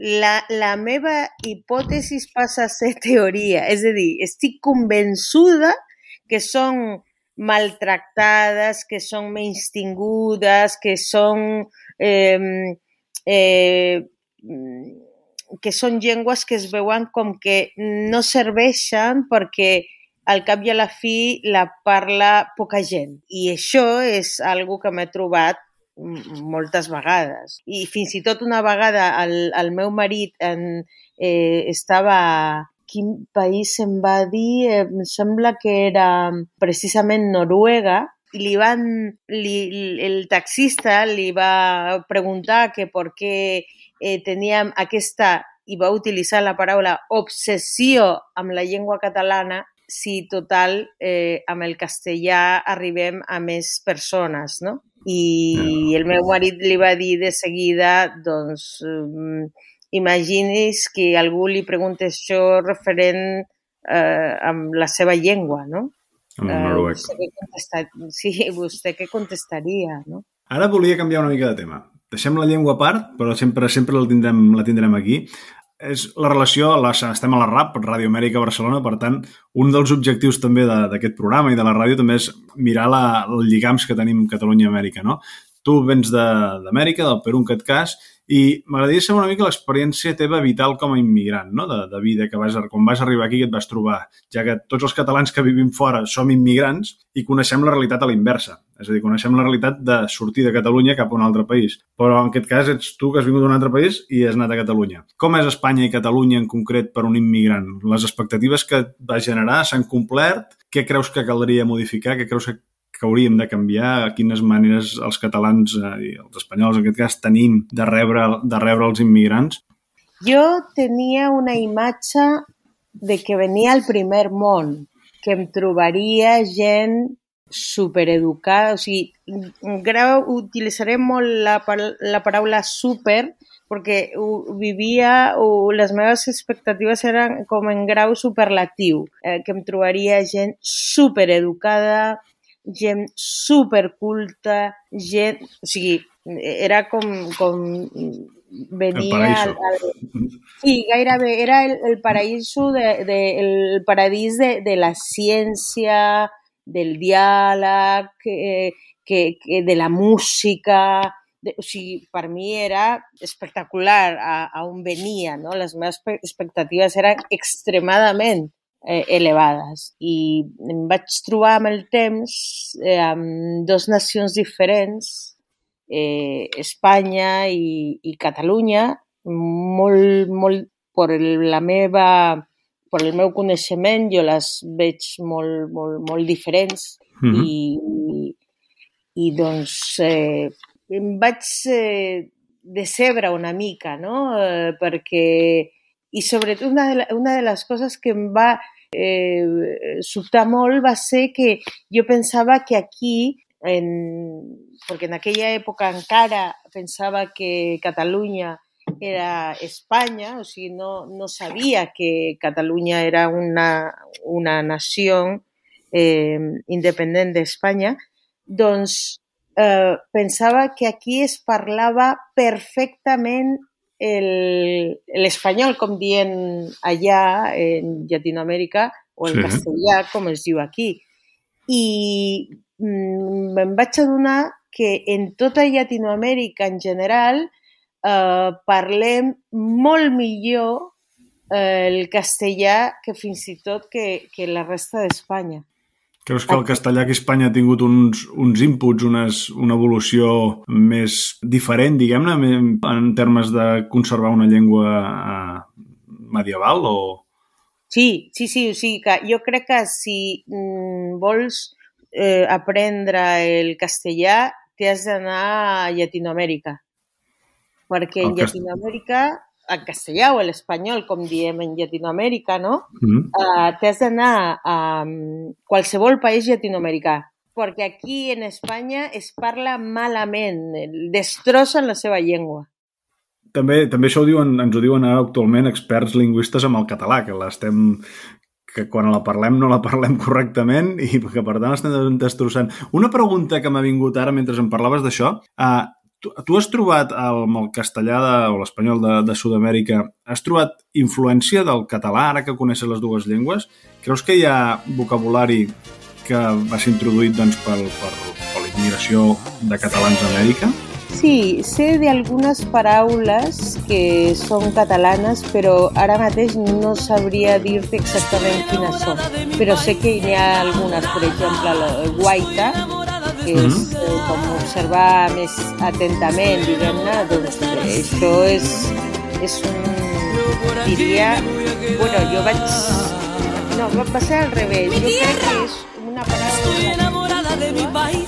La, la meva hipòtesi passa a ser (laughs) teoria. És a dir, estic convençuda que són maltractades, que són menys tingudes, que són... Eh, eh, que són llengües que es veuen com que no serveixen perquè al cap i a la fi la parla poca gent. I això és algo que m'he trobat moltes vegades. I fins i tot una vegada el, el meu marit en, eh, estava quin país em va dir? Eh, em sembla que era precisament Noruega, i li van, li, el taxista li va preguntar que per què eh, teníem aquesta, i va utilitzar la paraula obsessió amb la llengua catalana, si total eh, amb el castellà arribem a més persones, no? I el meu marit li va dir de seguida, doncs, um, imagini's que algú li pregunta això referent eh, amb la seva llengua, no? Amb el noruec. Eh, sí, vostè què contestaria, no? Ara volia canviar una mica de tema. Deixem la llengua a part, però sempre sempre la tindrem, la tindrem aquí és la relació, la, estem a la RAP, Ràdio Amèrica Barcelona, per tant, un dels objectius també d'aquest programa i de la ràdio també és mirar la, els lligams que tenim Catalunya-Amèrica, no? Tu vens d'Amèrica, de, del Perú en aquest cas, i m'agradaria saber una mica l'experiència teva vital com a immigrant, no? de, de vida, que vas, quan vas arribar aquí et vas trobar, ja que tots els catalans que vivim fora som immigrants i coneixem la realitat a la inversa. És a dir, coneixem la realitat de sortir de Catalunya cap a un altre país. Però en aquest cas ets tu que has vingut d'un altre país i has anat a Catalunya. Com és Espanya i Catalunya en concret per un immigrant? Les expectatives que va generar s'han complert? Què creus que caldria modificar? Què creus que que hauríem de canviar, quines maneres els catalans eh, i els espanyols en aquest cas tenim de rebre, de rebre els immigrants? Jo tenia una imatge de que venia al primer món, que em trobaria gent supereducada, o sigui, grau, utilitzaré molt la, la paraula super perquè vivia, o les meves expectatives eren com en grau superlatiu, eh, que em trobaria gent supereducada, gent superculta, gent... O sigui, era com, com venia... El el, sí, gairebé era el, el paraíso, de, de, el paradís de, de la ciència, del diàleg, que, que, que de la música, de, o sigui, per mi era espectacular a, a on venia, no? Les meves expectatives eren extremadament eh, elevades i em vaig trobar amb el temps eh, amb dos nacions diferents, eh, Espanya i, i Catalunya, molt, molt per la meva per el meu coneixement jo les veig molt, molt, molt diferents mm -hmm. i, i doncs eh, em vaig eh, decebre una mica, no? Eh, perquè una de, la, una de les coses que va eh, sobtar molt va ser que jo pensava que aquí, en, perquè en aquella època encara pensava que Catalunya era Espanya, o sigui, no, no sabia que Catalunya era una, una nació eh, independent d'Espanya, doncs eh, que aquí es parlava perfectament l'espanyol, com dient allà en Llatinoamèrica, o el sí. castellà, com es diu aquí. I mm, me'n vaig adonar que en tota Llatinoamèrica en general eh, parlem molt millor eh, el castellà que fins i tot que, que la resta d'Espanya. Creus que el castellà que Espanya ha tingut uns, uns inputs, unes, una evolució més diferent, diguem-ne, en termes de conservar una llengua eh, medieval o...? Sí, sí, sí, o sigui que jo crec que si mm, vols eh, aprendre el castellà t'has d'anar a Llatinoamèrica, perquè en Llatinoamèrica en castellà o l'espanyol, com diem en Llatinoamèrica, no? Mm -hmm. uh, T'has d'anar a um, qualsevol país llatinoamericà, perquè aquí en Espanya es parla malament, destrossen la seva llengua. També, també això ho diuen, ens ho diuen ara actualment experts lingüistes amb el català, que l'estem que quan la parlem no la parlem correctament i que per tant estem destrossant. Una pregunta que m'ha vingut ara mentre em parlaves d'això, uh, Tu, tu has trobat el, el castellà de, o l'espanyol de, de Sud-amèrica, has trobat influència del català, ara que coneixes les dues llengües? Creus que hi ha vocabulari que va ser introduït doncs, per, per, per la immigració de catalans a Amèrica? Sí, sé d'algunes paraules que són catalanes, però ara mateix no sabria dir-te exactament quines són. Però sé que hi ha algunes, per exemple, el guaita, que és eh, com observar més atentament, diguem-ne, doncs això és, és un, diria, bueno, jo vaig, no, va ser al revés, jo crec que és una paraula que és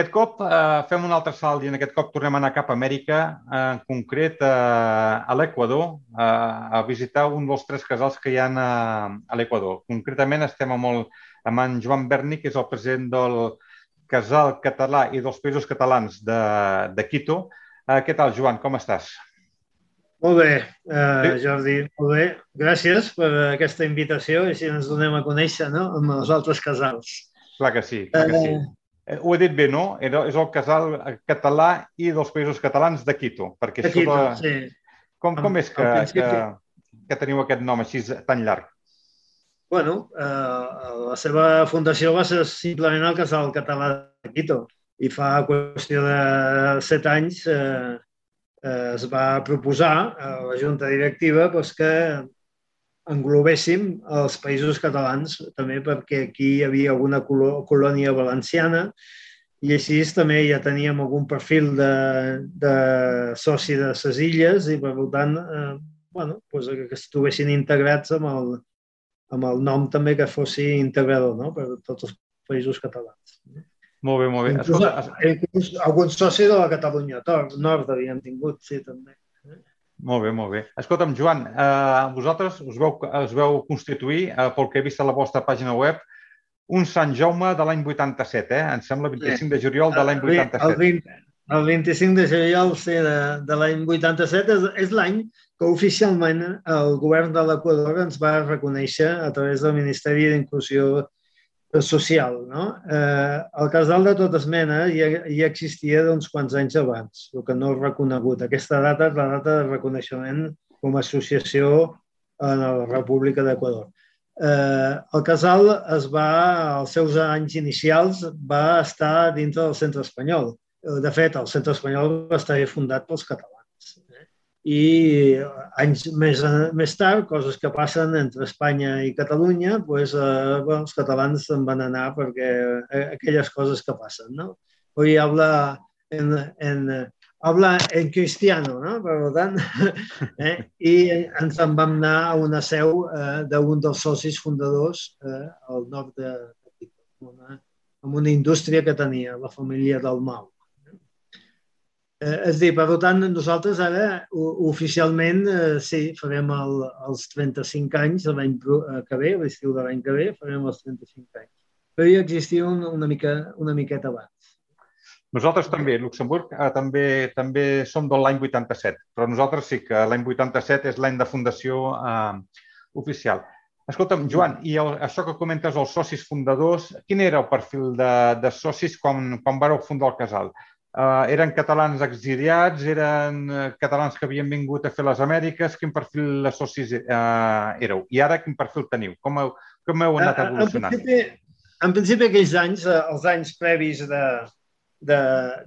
Aquest cop uh, fem un altre salt i en aquest cop tornem a anar cap a Amèrica, uh, en concret uh, a l'Equador, uh, a visitar un dels tres casals que hi ha a, a l'Equador. Concretament estem amb, el, amb en Joan Berni, que és el president del Casal Català i dels Països Catalans de, de Quito. Uh, què tal, Joan? Com estàs? Molt bé, uh, Jordi, molt bé. Gràcies per aquesta invitació i si ens donem a conèixer no? amb els altres casals. Clar que sí, clar que sí. Uh, ho he dit bé, no? És el casal català i dels països catalans de Quito. Perquè de Quito, la... sí. Com, com és que, que, que teniu aquest nom així tan llarg? Bueno, eh, la seva fundació va ser simplement el Casal Català de Quito i fa qüestió de set anys eh, eh, es va proposar a la Junta Directiva doncs, que englobéssim els països catalans també perquè aquí hi havia alguna colònia valenciana i així també ja teníem algun perfil de, de soci de ses illes i per tant eh, bueno, doncs que estiguessin integrats amb el, amb el nom també que fossi integrador no? per tots els països catalans. Molt bé, molt bé. Inclús, Escolta, inclús algun soci de la Catalunya Nord havíem tingut, sí, també. Molt bé, molt bé. Escolta'm, Joan, eh, vosaltres us veu, us veu constituir, eh, pel que he vist a la vostra pàgina web, un Sant Jaume de l'any 87, eh? Em sembla 25 de juliol de l'any 87. El, 20, el 25 de juliol sí, de, de l'any 87 és, és l'any que oficialment el govern de l'Equador ens va reconèixer a través del Ministeri d'Inclusió social. No? Eh, el casal de tota esmena ja, ja existia d'uns quants anys abans, el que no és reconegut. Aquesta data és la data de reconeixement com a associació en la República d'Equador. Eh, el casal es va, als seus anys inicials, va estar dintre del centre espanyol. De fet, el centre espanyol va estar fundat pels catalans i anys més, més tard, coses que passen entre Espanya i Catalunya, pues, eh, bueno, els catalans se'n van anar perquè eh, aquelles coses que passen. No? Hoy habla en, en, habla en cristiano, no? per tant, (laughs) eh? i ens en vam anar a una seu eh, d'un dels socis fundadors eh, al nord de, de una, amb una indústria que tenia la família del Mau. Eh, és dir, per tant, nosaltres ara oficialment eh, sí, farem el, els 35 anys l'any eh, que ve, l'estiu de l'any que ve, farem els 35 anys. Però ja existia una, una, mica, una miqueta abans. Nosaltres també, Luxemburg, eh, també també som de l'any 87, però nosaltres sí que l'any 87 és l'any de fundació eh, oficial. Escolta'm, Joan, i el, això que comentes, els socis fundadors, quin era el perfil de, de socis quan, quan vareu fundar el casal? Uh, eren catalans exiliats, eren uh, catalans que havien vingut a fer les Amèriques. Quin perfil de socis uh, éreu? I ara quin perfil teniu? Com heu, com heu anat evolucionant? En principi, en principi aquells anys, els anys previs de,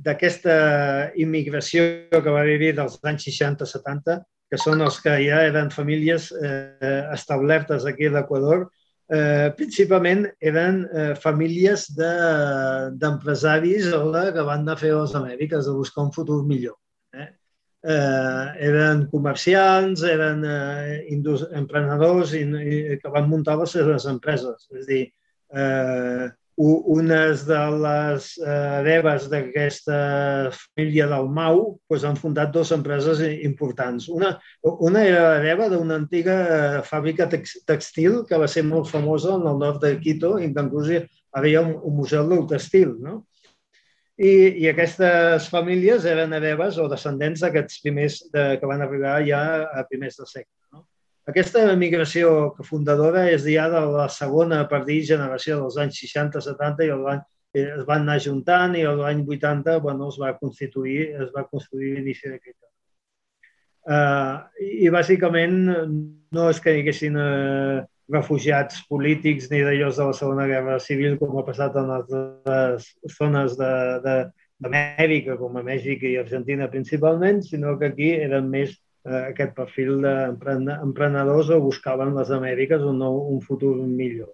d'aquesta immigració que va vivir dels anys 60-70, que són els que ja eren famílies eh, establertes aquí a l'Equador, eh, principalment eren eh, famílies d'empresaris de, que van anar a fer les Amèriques a buscar un futur millor. Eh? Eh, eren comerciants, eren eh, emprenedors i, i, que van muntar les seves empreses. És a dir, eh, unes de les hereves d'aquesta família del Mau doncs han fundat dues empreses importants. Una, una era hereva d'una antiga fàbrica textil que va ser molt famosa en el nord de Quito i que inclús hi havia un, un museu del textil. No? I, I aquestes famílies eren hereves o descendents d'aquests primers de, que van arribar ja a primers de segle. Aquesta migració fundadora és ja de la segona, per dir, generació dels anys 60-70 i el van, es van anar juntant i l'any 80 bueno, es va constituir, es va construir l'inici d'aquest uh, i, bàsicament no és que hi haguessin uh, refugiats polítics ni d'ells de la Segona Guerra Civil com ha passat en altres zones d'Amèrica, com a Mèxic i Argentina principalment, sinó que aquí eren més eh, aquest perfil d'emprenedors o buscaven les Amèriques un, nou, un futur millor.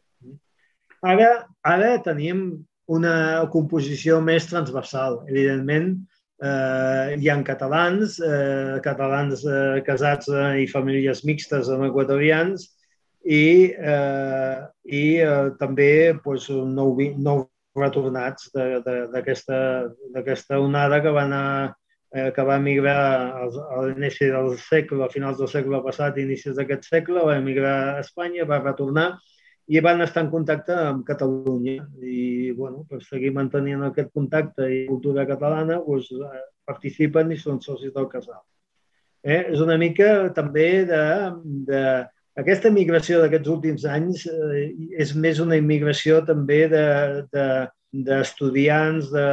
Ara, ara tenim una composició més transversal. Evidentment, eh, hi ha catalans, eh, catalans eh, casats eh, i famílies mixtes amb equatorians i, eh, i eh, també pues, nou, nou retornats d'aquesta onada que va anar eh, que va emigrar a l'inici del segle, a finals del segle passat i inicis d'aquest segle, va emigrar a Espanya, va retornar i van estar en contacte amb Catalunya. I, bueno, per seguir mantenint aquest contacte i cultura catalana, doncs, participen i són socis del casal. Eh? És una mica també de, de aquesta migració d'aquests últims anys eh, és més una immigració també de, de, d'estudiants, de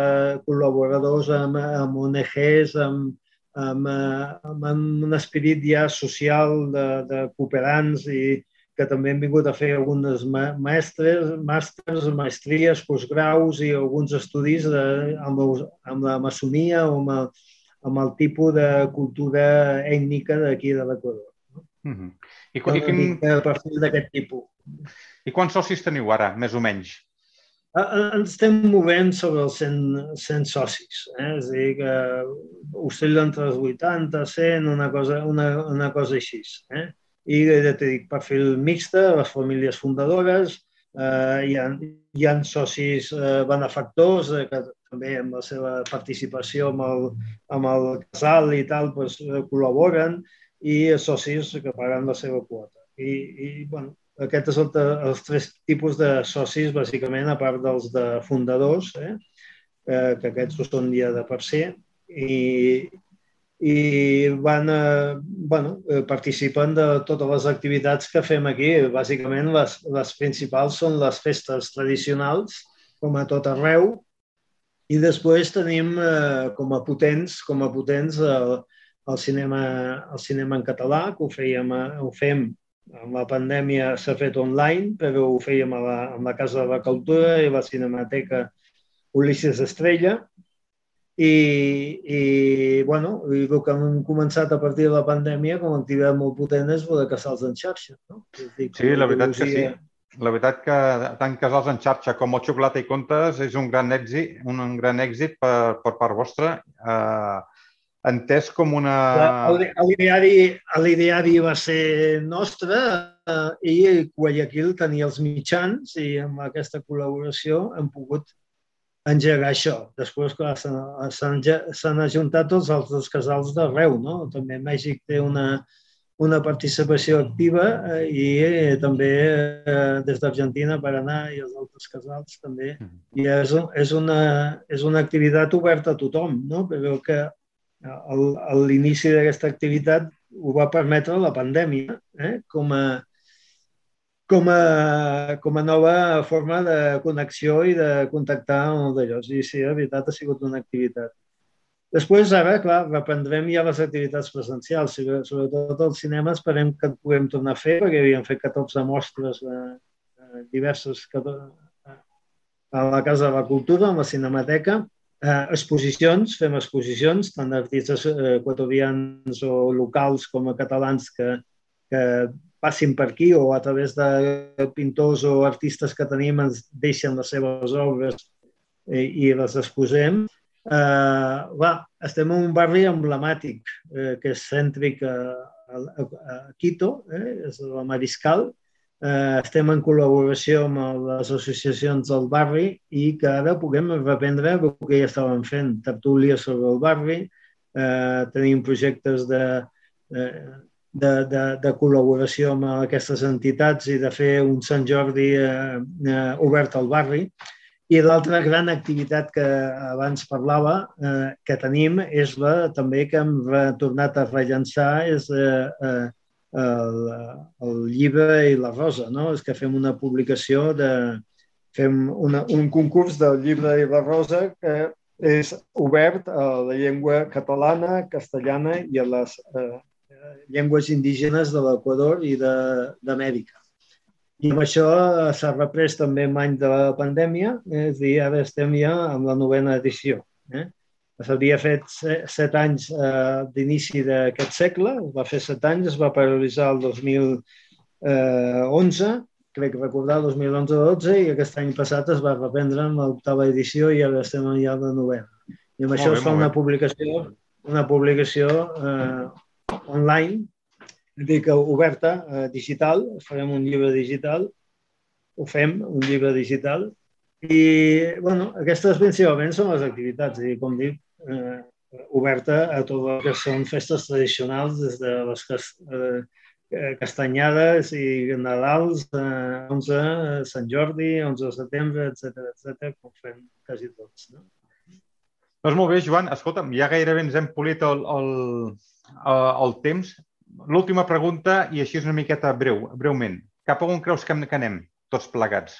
col·laboradors amb, amb ONGs, amb, amb, amb un esperit ja social de, de cooperants i que també hem vingut a fer algunes mestres, màsters, maestries, postgraus i alguns estudis de, amb, amb la maçonia o amb el, amb el tipus de cultura ètnica d'aquí de l'Equador. No? Mm -hmm. I, i quin... perfil d'aquest tipus. I quants socis teniu ara, més o menys? Ens estem movent sobre els 100, 100 socis. Eh? És a dir, que oscil·la entre els 80, 100, una cosa, una, una cosa així. Eh? I ja t'he dit, perfil mixta, les famílies fundadores, eh, hi, ha, hi ha socis eh, benefactors eh, que també amb la seva participació amb el, amb el casal i tal pues, col·laboren i socis que paguen la seva quota. I, i bueno, aquest és el, els tres tipus de socis, bàsicament, a part dels de fundadors, eh? eh que aquests ho són ja de per ser, i, i van, eh, bueno, eh, participen de totes les activitats que fem aquí. Bàsicament, les, les principals són les festes tradicionals, com a tot arreu, i després tenim eh, com a potents, com a potents el, el, cinema, el cinema en català, que ho, fèiem, ho fem amb la pandèmia s'ha fet online, però ho fèiem a la, a la Casa de la Cultura i la Cinemateca Ulisses Estrella. I, i bueno, i el que hem començat a partir de la pandèmia com a activitat molt potent és de casals en xarxa. No? Dir, sí, la veritat que sí. La veritat que tant casals en xarxa com el xocolata i contes és un gran èxit, un, un gran èxit per, per part vostra. Uh, entès com una... L'ideari va ser nostre eh, i Guayaquil tenia els mitjans i amb aquesta col·laboració hem pogut engegar això. Després, clar, s'han ajuntat els altres casals d'arreu, no? També Mèxic té una, una participació activa eh, i eh, també eh, des d'Argentina, Paraná i els altres casals també. Mm. I és, és, una, és una activitat oberta a tothom, no? però que l'inici d'aquesta activitat ho va permetre la pandèmia eh? com, a, com, a, com a nova forma de connexió i de contactar amb d'allò. I sí, la veritat ha sigut una activitat. Després, ara, clar, reprendrem ja les activitats presencials, sobretot al cinema esperem que en puguem tornar a fer, perquè havíem fet 14 mostres de, de diverses a la Casa de la Cultura, a la Cinemateca, eh, exposicions, fem exposicions, tant d'artistes eh, equatorians o locals com a catalans que, que passin per aquí o a través de pintors o artistes que tenim ens deixen les seves obres i, eh, i les exposem. Eh, va, estem en un barri emblemàtic eh, que és cèntric a, a, a Quito, eh, és la Mariscal, eh, estem en col·laboració amb les associacions del barri i que ara puguem reprendre el que ja estàvem fent, tertúlies sobre el barri, eh, tenim projectes de, de, de, de, de col·laboració amb aquestes entitats i de fer un Sant Jordi eh, eh, obert al barri. I l'altra gran activitat que abans parlava eh, que tenim és la també que hem tornat a rellençar és eh, eh, el, el llibre i la rosa, no? És que fem una publicació de... Fem una, un concurs del llibre i la rosa que és obert a la llengua catalana, castellana i a les eh, llengües indígenes de l'Equador i d'Amèrica. I amb això s'ha reprès també en any de la pandèmia, és a dir, ara estem ja amb la novena edició. Eh? S'havia fet set anys eh, d'inici d'aquest segle, va fer set anys, es va paralitzar el 2011, crec recordar, el 2011-12, i aquest any passat es va reprendre amb l'octava edició i ara estem ja de novena. I amb molt això bé, es fa una publicació, una publicació eh, online, dic, oberta, eh, digital, farem un llibre digital, ho fem, un llibre digital, i bueno, aquestes principalment són les activitats, i com dic, eh, oberta a tot el que són festes tradicionals, des de les eh, castanyades i Nadals, eh, 11 Sant Jordi, 11 de setembre, etc etc, com fem quasi tots. No? Doncs molt bé, Joan. Escolta'm, ja gairebé ens hem polit el, el, el temps. L'última pregunta, i així és una miqueta breu, breument. Cap a on creus que anem tots plegats?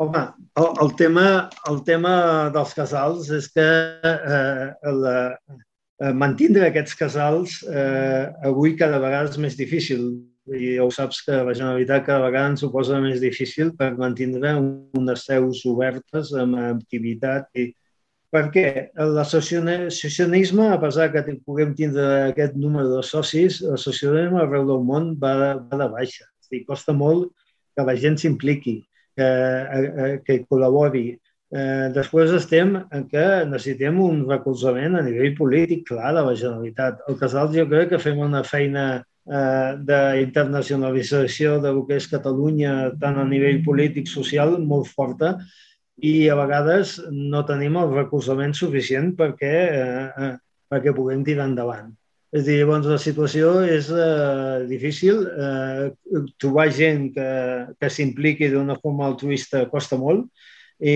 Home, el, el, tema, el tema dels casals és que eh, la, eh, mantindre aquests casals eh, avui cada vegada és més difícil i ja ho saps que la Generalitat cada vegada ens ho posa més difícil per mantindre unes seus obertes amb activitat i, perquè l'associacionisme, a pesar que puguem tindre aquest número de socis, l'associacionisme arreu del món va va de baixa. És dir, costa molt que la gent s'impliqui, que, eh, eh, que col·labori. Eh, després estem en què necessitem un recolzament a nivell polític clar de la Generalitat. El Casal jo crec que fem una feina eh, d'internacionalització del que és Catalunya tant a nivell polític, social, molt forta, i a vegades no tenim el recolzament suficient perquè, eh, eh, perquè puguem tirar endavant. És dir, llavors la situació és eh, difícil. Eh, trobar gent que, que s'impliqui d'una forma altruista costa molt i,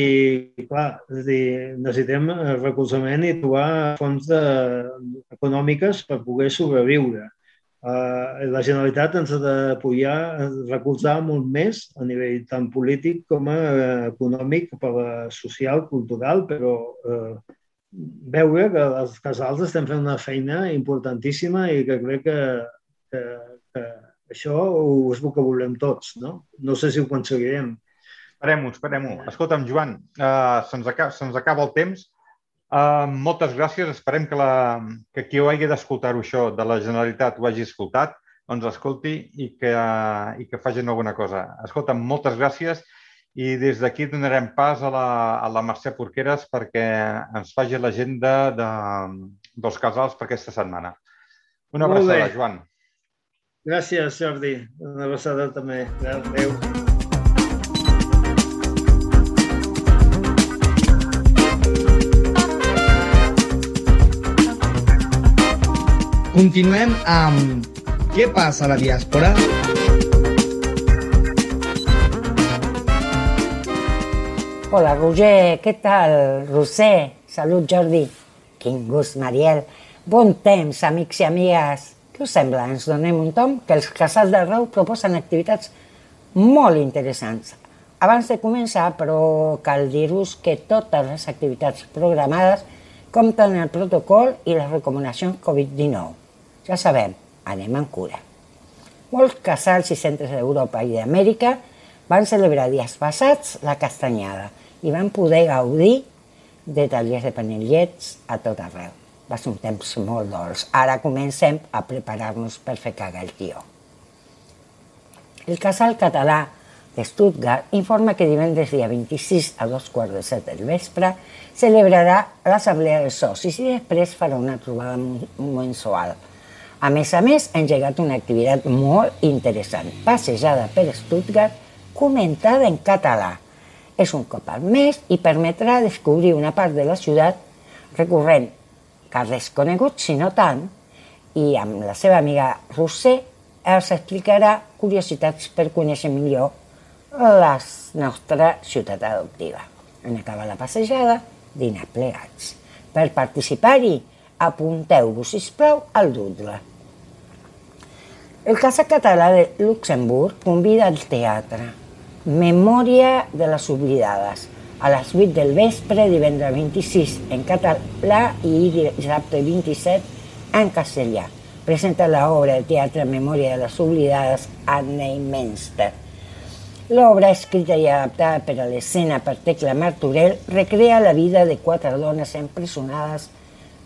i clar, és dir, necessitem recolzament i trobar fonts de, econòmiques per poder sobreviure eh, la Generalitat ens ha d'apoyar, recolzar molt més a nivell tant polític com eh, econòmic, per social, cultural, però eh, veure que els casals estem fent una feina importantíssima i que crec que, que, que això és el que volem tots. No, no sé si ho aconseguirem. Esperem-ho, esperem-ho. Escolta'm, Joan, uh, se'ns acaba, se acaba el temps. Uh, moltes gràcies. Esperem que, la, que qui ho hagi d'escoltar això de la Generalitat ho hagi escoltat, doncs escolti i que, uh, i que facin alguna cosa. Escolta, moltes gràcies i des d'aquí donarem pas a la, a la Mercè Porqueres perquè ens faci l'agenda de, dels casals per aquesta setmana. Una abraçada, Joan. Gràcies, Jordi. Una abraçada també. Adéu. Continuem amb Què passa a la diàspora? Hola, Roger, què tal? Roser, salut, Jordi. Quin gust, Mariel. Bon temps, amics i amigues. Què us sembla? Ens donem un tom que els casals de Reu proposen activitats molt interessants. Abans de començar, però, cal dir-vos que totes les activitats programades compten el protocol i les recomanacions Covid-19 ja sabem, anem amb cura. Molts casals i centres d'Europa i d'Amèrica van celebrar dies passats la castanyada i van poder gaudir de tallers de panellets a tot arreu. Va ser un temps molt dolç. Ara comencem a preparar-nos per fer cagar el tio. El casal català de Stuttgart informa que divendres dia 26 a dos quarts de set del vespre celebrarà l'assemblea de socis i després farà una trobada mensual a més a més, ha engegat una activitat molt interessant, passejada per Stuttgart, comentada en català. És un cop al mes i permetrà descobrir una part de la ciutat recorrent carrers coneguts, si no tant, i amb la seva amiga Roser els explicarà curiositats per conèixer millor la nostra ciutat adoptiva. En acabar la passejada, dinar plegats. Per participar-hi, apunteu-vos, sisplau, al doodle. El Casa Català de Luxemburg convida al teatre Memòria de les Oblidades a les 8 del vespre, divendres 26 en català i dissabte 27 en castellà. Presenta l'obra de teatre Memòria de les Oblidades a Neymenster. L'obra, escrita i adaptada per a l'escena per Tecla Martorell, recrea la vida de quatre dones empresonades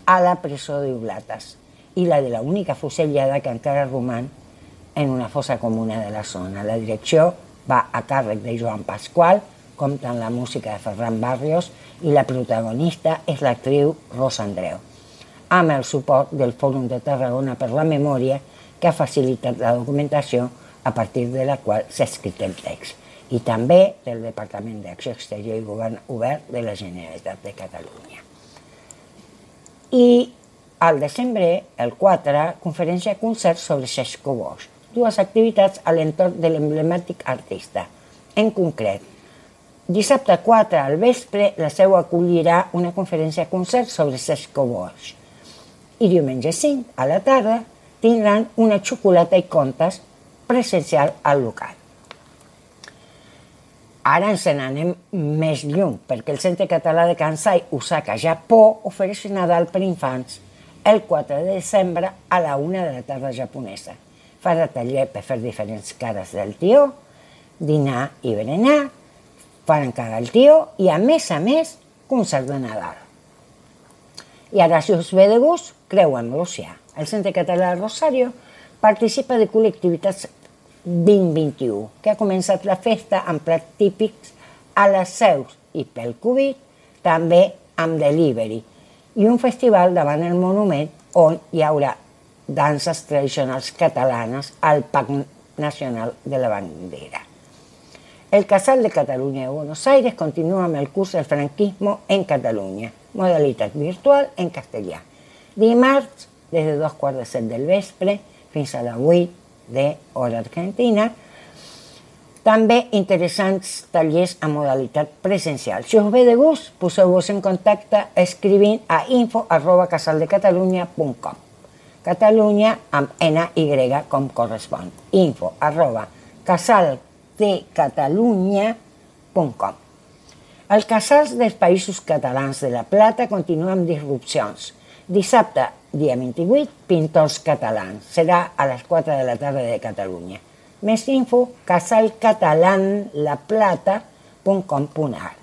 a la presó d'Iblates i la de la única fusellada que encara roman en una fossa comuna de la zona. La direcció va a càrrec de Joan Pasqual, compta amb la música de Ferran Barrios i la protagonista és l'actriu Rosa Andreu, amb el suport del Fòrum de Tarragona per la Memòria que ha facilitat la documentació a partir de la qual s'ha escrit el text i també del Departament d'Acció Exterior i Govern Obert de la Generalitat de Catalunya. I al desembre, el 4, conferència concert sobre Xesco Bosch, dues activitats a l'entorn de l'emblemàtic artista. En concret, dissabte 4 al vespre, la seu acollirà una conferència concert sobre Xesco Bosch. I diumenge 5 a la tarda tindran una xocolata i contes presencial al local. Ara ens n'anem més lluny, perquè el Centre Català de Kansai, Osaka, Japó, ofereix Nadal per infants el 4 de desembre a la una de la tarda japonesa. Farà taller per fer diferents cares del tió, dinar i berenar, faran cara al tió i, a més a més, concert de Nadal. I ara, si us ve de gust, creuem l'oceà. El Centre Català de Rosario participa de col·lectivitats 2021, que ha començat la festa amb plats típics a les seus i pel Covid, també amb delivery, i un festival davant el monument on hi haurà danses tradicionals catalanes al Parc Nacional de la Bandera. El Casal de Catalunya de Buenos Aires continua amb el curs del franquismo en Catalunya, modalitat virtual en castellà. Dimarts, des de dos quarts de set del vespre fins a la 8 de hora argentina, també interessants tallers a modalitat presencial. Si us ve de gust, poseu-vos en contacte escrivint a info arroba casaldecatalunya.com Catalunya amb N-Y com correspon. info arroba casaldecatalunya.com El casals dels països catalans de la Plata continua amb disrupcions. Dissabte, dia 28, pintors catalans. Serà a les 4 de la tarda de Catalunya. Més info, casalcatalanlaplata.com.ar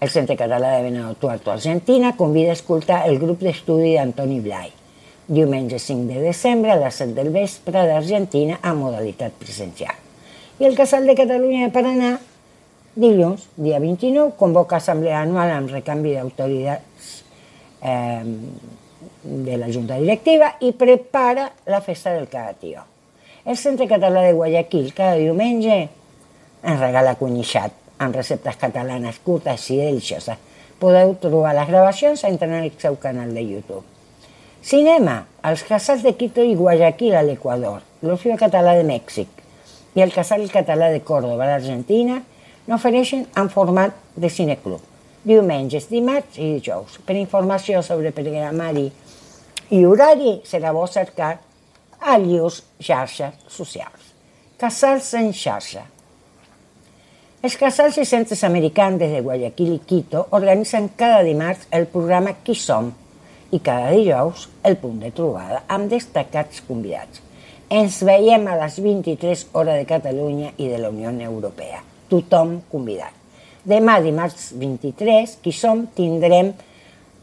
El Centre Català de Venado Tuerto Argentina convida a escoltar el grup d'estudi d'Antoni Blai. Diumenge 5 de desembre a les 7 del vespre d'Argentina a modalitat presencial. I el Casal de Catalunya de Paraná, dilluns, dia 29, convoca assemblea anual amb recanvi d'autoritats eh, de la Junta Directiva i prepara la festa del Cagatío. El Centre Català de Guayaquil cada diumenge ens regala cunyixat amb receptes catalanes curtes i delicioses. Podeu trobar les gravacions internet al seu canal de YouTube. Cinema, els casals de Quito i Guayaquil a l'Equador, l'Orfeo Català de Mèxic i el Casal Català de Córdoba a l'Argentina n'ofereixen en format de cineclub, diumenges, dimarts i dijous. Per informació sobre programari i horari serà bo cercar a llurs xarxes socials. Casals en xarxa. Els casals i centres americans de Guayaquil i Quito organitzen cada dimarts el programa Qui som i cada dijous el punt de trobada amb destacats convidats. Ens veiem a les 23 hores de Catalunya i de la Unió Europea. Tothom convidat. Demà, dimarts 23, qui som, tindrem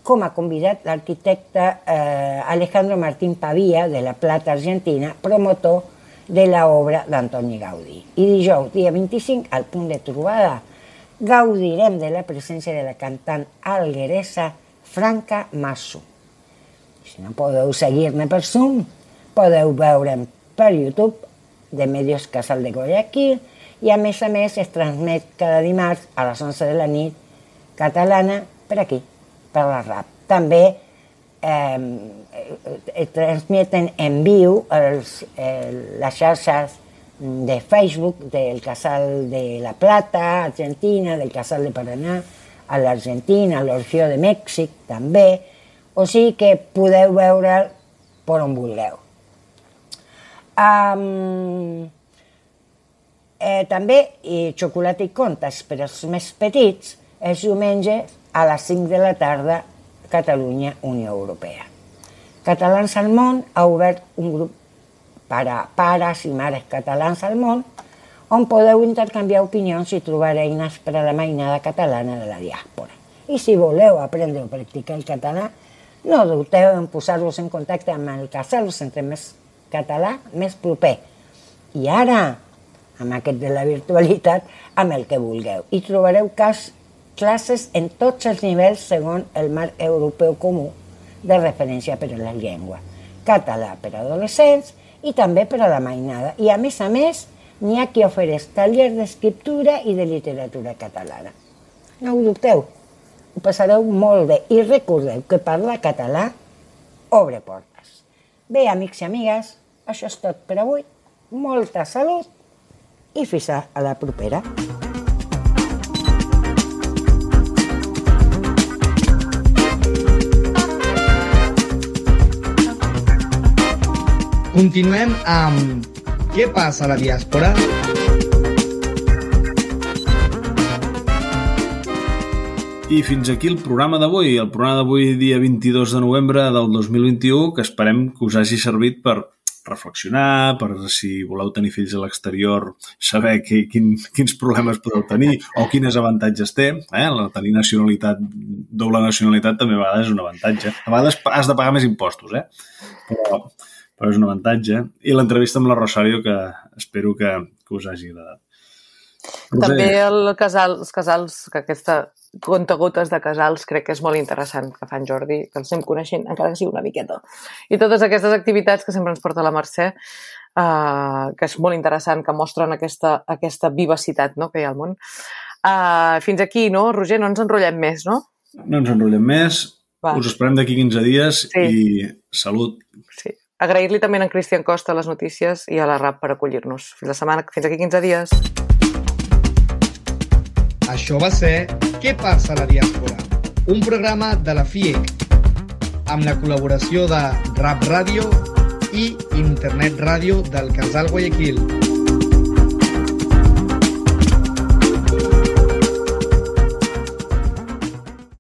com a convidat l'arquitecte eh, Alejandro Martín Pavia, de La Plata, Argentina, promotor de l'obra d'Antoni Gaudí. I dijous, dia 25, al punt de trobada, gaudirem de la presència de la cantant algueresa Franca Masso. Si no podeu seguir-me per Zoom, podeu veure'm per YouTube de Medios Casal de Guayaquil i a més a més es transmet cada dimarts a les 11 de la nit catalana per aquí, per la RAP. També eh, eh, transmeten en viu els, eh, les xarxes de Facebook del Casal de La Plata, Argentina, del Casal de Paraná, a l'Argentina, a l'Orfeo de Mèxic, també. O sigui que podeu veure per on vulgueu. Um, eh, també i xocolata i contes per als més petits és diumenge a les 5 de la tarda Catalunya, Unió Europea. Catalans al món ha obert un grup per a pares i mares catalans al món on podeu intercanviar opinions i trobar eines per a la mainada catalana de la diàspora. I si voleu aprendre o practicar el català, no dubteu en posar-vos en contacte amb el casal, centre més català més proper. I ara, amb aquest de la virtualitat, amb el que vulgueu. I trobareu cas, classes en tots els nivells segons el marc europeu comú de referència per a la llengua. Català per a adolescents i també per a la mainada. I a més a més, n'hi ha qui ofereix tallers d'escriptura i de literatura catalana. No ho dubteu, ho passareu molt bé i recordeu que parlar català obre portes. Bé, amics i amigues, això és tot per avui. Molta salut i fins a la propera. Continuem amb Què passa a la diàspora? I fins aquí el programa d'avui, el programa d'avui dia 22 de novembre del 2021, que esperem que us hagi servit per reflexionar, per si voleu tenir fills a l'exterior, saber que, quin, quins problemes podeu tenir o quines avantatges té. Eh? La tenir nacionalitat, doble nacionalitat també a vegades és un avantatge. A vegades has de pagar més impostos, eh? però, però és un avantatge. I l'entrevista amb la Rosario, que espero que, que us hagi agradat. També el casal, els casals, que aquesta contagotes de casals crec que és molt interessant que fan Jordi, que els estem coneixent, encara que sigui una miqueta. I totes aquestes activitats que sempre ens porta la Mercè, uh, que és molt interessant, que mostren aquesta, aquesta vivacitat no?, que hi ha al món. Uh, fins aquí, no, Roger? No ens enrotllem més, no? No ens enrotllem més. Va. Us esperem d'aquí 15 dies sí. i salut. Sí. Agrair-li també a en Cristian Costa les notícies i a la RAP per acollir-nos. Fins la setmana, fins aquí 15 dies. Això va ser Què passa a la diàspora? Un programa de la FIEC amb la col·laboració de Rap Ràdio i Internet Ràdio del Casal Guayaquil.